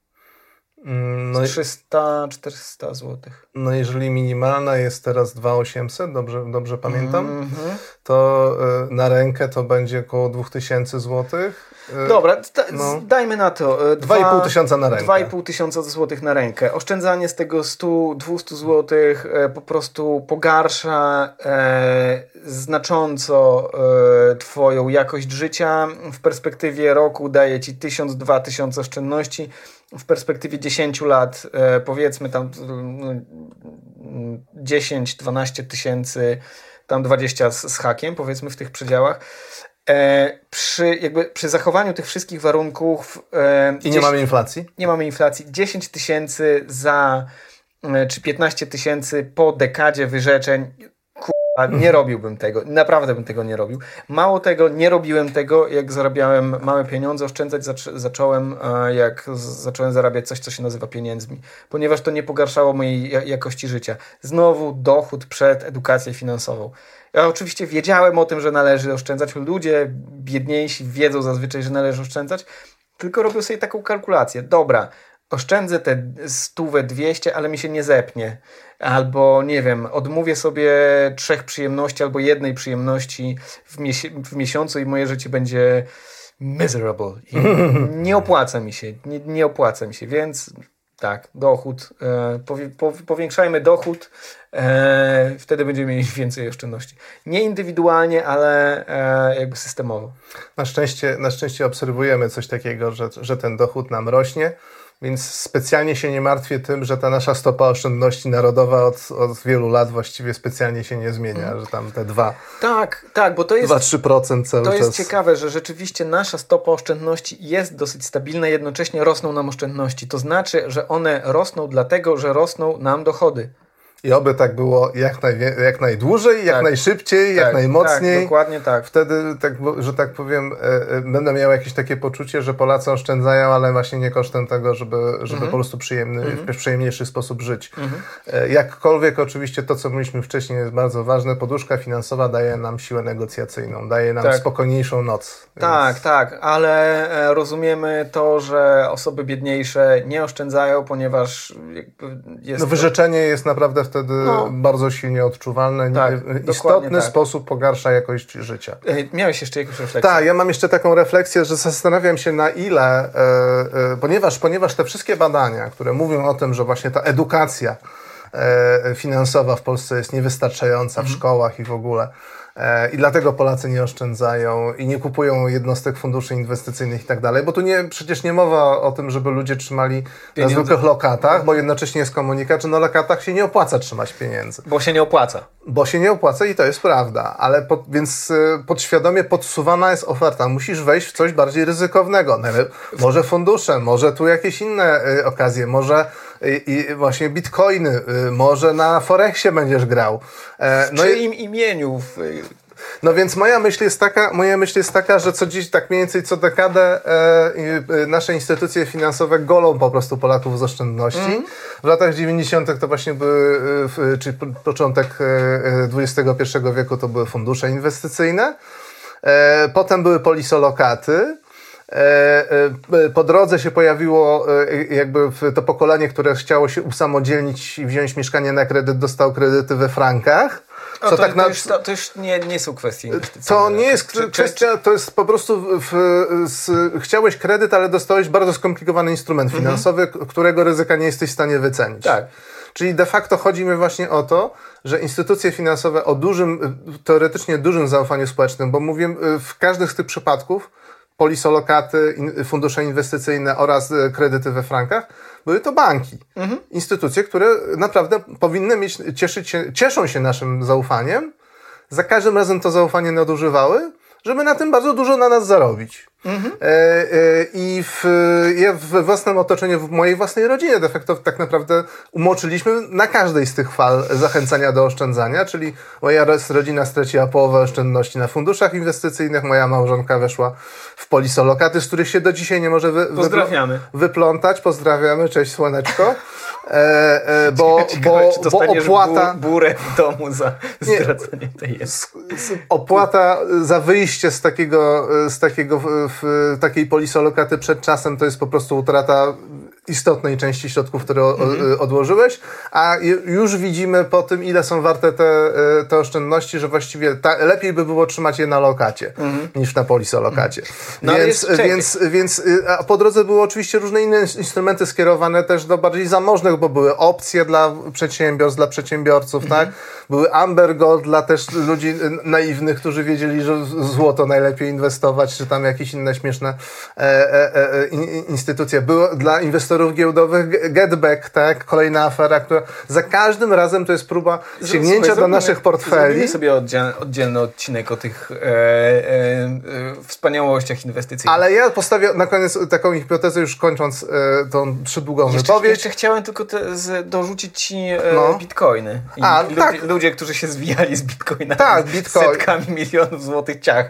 Mm, No, i- 300-400 zł. no jeżeli minimalna jest teraz 2800, dobrze, dobrze pamiętam, Mhm. to e, na rękę to będzie około 2000 zł. E, Dobra, no. dajmy na to. e, 2,5 dwa- tysiąca na rękę. 2,5 tysiąca złotych na rękę. Oszczędzanie z tego 100-200 złotych e, po prostu pogarsza e, znacząco e, Twoją jakość życia. W perspektywie roku daje Ci 1000-2000 tysiące oszczędności. W perspektywie 10 lat, e, powiedzmy tam mm, 10-12 tysięcy, tam 20 z, z hakiem, powiedzmy w tych przedziałach. E, przy, jakby, przy zachowaniu tych wszystkich warunków e, I nie 10 mamy inflacji? nie mamy inflacji, 10 tysięcy za e, czy 15 tysięcy po dekadzie wyrzeczeń. Nie robiłbym tego. Naprawdę bym tego nie robił. Mało tego, nie robiłem tego, jak zarabiałem małe pieniądze. Oszczędzać zac- zacząłem, e, jak zacząłem zarabiać coś, co się nazywa pieniędzmi, ponieważ to nie pogarszało mojej ja- jakości życia. Znowu dochód przed edukację finansową. Ja oczywiście wiedziałem o tym, że należy oszczędzać. Ludzie biedniejsi wiedzą zazwyczaj, że należy oszczędzać, tylko robią sobie taką kalkulację. Dobra, oszczędzę te stówę 200, ale mi się nie zepnie. Albo nie wiem, odmówię sobie trzech przyjemności albo jednej przyjemności w, miesi- w miesiącu i moje życie będzie miserable. I nie opłaca mi się, nie, nie opłaca mi się, więc tak, dochód, e, powi- po, powiększajmy dochód, e, wtedy będziemy mieli więcej oszczędności. Nie indywidualnie, ale e, jakby systemowo. Na szczęście, na szczęście obserwujemy coś takiego, że, że ten dochód nam rośnie, więc specjalnie się nie martwię tym, że ta nasza stopa oszczędności narodowa od, od wielu lat właściwie specjalnie się nie zmienia, Mhm. że tam te 2, Tak, tak, bo to jest... 2-3% cały To czas. jest ciekawe, że rzeczywiście nasza stopa oszczędności jest dosyć stabilna, jednocześnie rosną nam oszczędności. To znaczy, że one rosną dlatego, że rosną nam dochody. I oby tak było jak, najwie, jak najdłużej, jak Tak. najszybciej, jak Tak, najmocniej. Tak, dokładnie tak. Wtedy, tak, że tak powiem, e, e, będę miał jakieś takie poczucie, że Polacy oszczędzają, ale właśnie nie kosztem tego, żeby, żeby Mhm. po prostu przyjemny, w przyjemniejszy sposób żyć. Mhm. E, Jakkolwiek oczywiście to, co mówiliśmy wcześniej jest bardzo ważne, poduszka finansowa daje nam siłę negocjacyjną, daje nam Tak. spokojniejszą noc. Tak, tak, ale e, rozumiemy to, że osoby biedniejsze nie oszczędzają, ponieważ jest No, wyrzeczenie jest naprawdę wtedy No. bardzo silnie odczuwalne. Tak, istotny tak. sposób pogarsza jakość życia. Miałeś jeszcze jakąś refleksję? Tak, ja mam jeszcze taką refleksję, że zastanawiam się na ile, e, e, ponieważ, ponieważ te wszystkie badania, które mówią o tym, że właśnie ta edukacja e, finansowa w Polsce jest niewystarczająca w szkołach i w ogóle. E, I dlatego Polacy nie oszczędzają i nie kupują jednostek funduszy inwestycyjnych i tak dalej, bo tu nie, przecież nie mowa o tym, żeby ludzie trzymali na Pieniądze. zwykłych lokatach, bo jednocześnie jest komunikat, że na lokatach się nie opłaca trzymać pieniędzy. Bo się nie opłaca. Bo się nie opłaca i to jest prawda, ale pod, więc y, podświadomie podsuwana jest oferta. Musisz wejść w coś bardziej ryzykownego. Może fundusze, może tu jakieś inne y, okazje, może i właśnie bitcoiny, y, może na Forexie będziesz grał. E, No no, i, czyim imieniu? W, no więc moja myśl jest taka, moja myśl jest taka, że co dziś tak mniej więcej co dekadę e, y, nasze instytucje finansowe golą po prostu Polaków z oszczędności. W latach 90. to właśnie były, y, w, czyli po- początek e, e, XXI wieku to były fundusze inwestycyjne. E, potem były polisolokaty. E, e, Po drodze się pojawiło e, jakby to pokolenie, które chciało się usamodzielnić i wziąć mieszkanie na kredyt, dostało kredyty we frankach. Co to, tak na- to, już, to, to już nie, nie są kwestie to nie jest Czy- czy- kwestia, to jest po prostu, w, z, chciałeś kredyt, ale dostałeś bardzo skomplikowany instrument finansowy, k- którego ryzyka nie jesteś w stanie wycenić. Tak. Czyli de facto chodzi mi właśnie o to, że instytucje finansowe o dużym, teoretycznie dużym zaufaniu społecznym, bo mówię w każdym z tych przypadków, polisolokaty, fundusze inwestycyjne oraz y, kredyty we frankach, były to banki. Instytucje, które naprawdę powinny mieć, cieszyć się, cieszą się naszym zaufaniem, za każdym razem to zaufanie nadużywały, żeby na tym bardzo dużo na nas zarobić. E, e, I w, ja we własnym otoczeniu, w mojej własnej rodzinie de facto tak naprawdę umoczyliśmy na każdej z tych fal zachęcania do oszczędzania, czyli moja rodzina straciła połowę oszczędności na funduszach inwestycyjnych, moja małżonka weszła w polisolokaty, z których się do dzisiaj nie może wy, Pozdrawiamy. wyplątać. Pozdrawiamy, cześć słoneczko. E, e, bo, Ciekawe, bo, bo opłata... bu- burę w domu za Nie. zdradzenie tej jest. opłata za wyjście z takiego, z takiego w, w, takiej polisolokaty przed czasem to jest po prostu utrata istotnej części środków, które Mhm. o- odłożyłeś, a ju- już widzimy po tym, ile są warte te, e, te oszczędności, że właściwie ta, lepiej by było trzymać je na lokacie niż na polisolokacie. Mhm. No, więc, więc, więc y, a po drodze były oczywiście różne inne ins- instrumenty skierowane też do bardziej zamożnych, bo były opcje dla przedsiębiorstw, dla przedsiębiorców, Mhm. tak? Były Amber Gold dla też ludzi naiwnych, którzy wiedzieli, że złoto najlepiej inwestować, czy tam jakieś inne śmieszne e, e, e, in, instytucje. Było dla inwestorów giełdowych Ge- Getback, tak? Kolejna afera, która za każdym razem to jest próba sięgnięcia Słuchaj, do naszych portfeli. Sobie oddziel, oddzielny odcinek o tych e, e, e, wspaniałościach inwestycyjnych. Ale ja postawię na koniec taką hipotezę, już kończąc e, tą przydługą Jeszcze, wypowiedź. jeszcze chciałem tylko te, z, dorzucić ci e, No. bitcoiny. I A, ludzie, tak. ludzie, którzy się zwijali z bitcoinami. Tak, z bitcoin. Setkami milionów złotych ciach.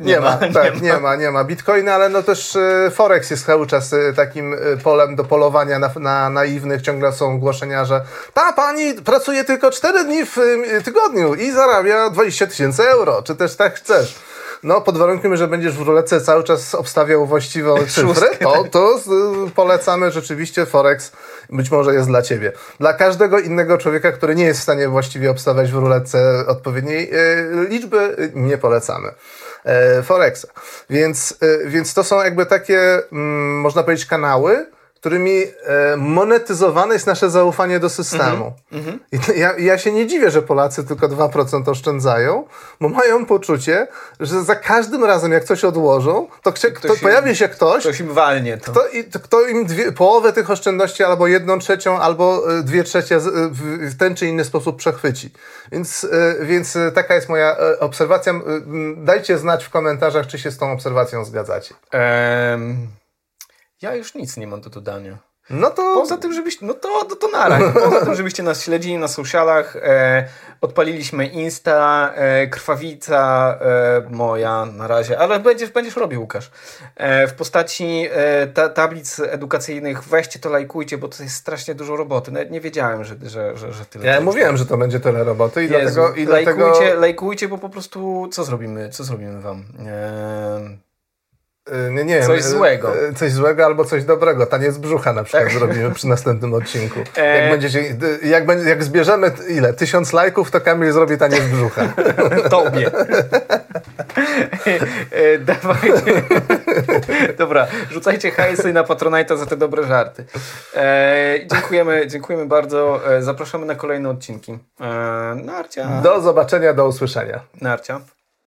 E? Nie, ma, tak, nie ma, nie ma. Bitcoiny, ale no też e, Forex jest cały czas e, takim e, polem do polowania na, na naiwnych. Ciągle są ogłoszenia, że ta pani pracuje tylko 4 dni w tygodniu i zarabia 20 tysięcy euro. Czy też tak chcesz? No, pod warunkiem, że będziesz w ruletce cały czas obstawiał właściwą cyfrę, to, to e, polecamy rzeczywiście Forex. Być może jest dla ciebie. Dla każdego innego człowieka, który nie jest w stanie właściwie obstawiać w ruletce odpowiedniej liczby, nie polecamy Forexa. Więc, e, więc to są jakby takie, mm, można powiedzieć, kanały, którymi e, monetyzowane jest nasze zaufanie do systemu. I to ja, ja się nie dziwię, że Polacy tylko 2% oszczędzają, bo mają poczucie, że za każdym razem, jak coś odłożą, to, im- pojawi się ktoś, Ktoś im walnie to. kto, i- to, kto im dwie, połowę tych oszczędności, albo jedną trzecią, albo e, dwie trzecie e, w, ten czy inny sposób przechwyci. Więc, więc taka jest moja obserwacja. Dajcie znać w komentarzach, czy się z tą obserwacją zgadzacie. Em, ja już nic nie mam do dodania. No to Poza tym, żebyście, no to, to, to nara. Poza tym, żebyście nas śledzili na socialach, e, odpaliliśmy Insta, e, krwawica e, moja na razie, ale będziesz, będziesz robił, Łukasz. E, w postaci e, ta, tablic edukacyjnych, weźcie to, lajkujcie, bo to jest strasznie dużo roboty. Nawet nie wiedziałem, że, że, że, że tyle. ja to jest. mówiłem, że to będzie tyle roboty i Jezu, dlatego... I lajkujcie, dlatego lajkujcie, bo po prostu co zrobimy? Co zrobimy wam? Y, nie, nie, coś y, złego. Y, coś złego albo coś dobrego. Taniec brzucha na przykład tak. zrobimy przy następnym odcinku. E... Jak, będziecie, jak, będzie, jak zbierzemy ile? Tysiąc lajków, to Kamil zrobi taniec brzucha. Tobie. E, e, dawajcie. Dobra, rzucajcie hajsy na Patronite'a za te dobre żarty. E, dziękujemy, dziękujemy bardzo. E, zapraszamy na kolejne odcinki. E, narcia. Do zobaczenia, do usłyszenia. Narcia.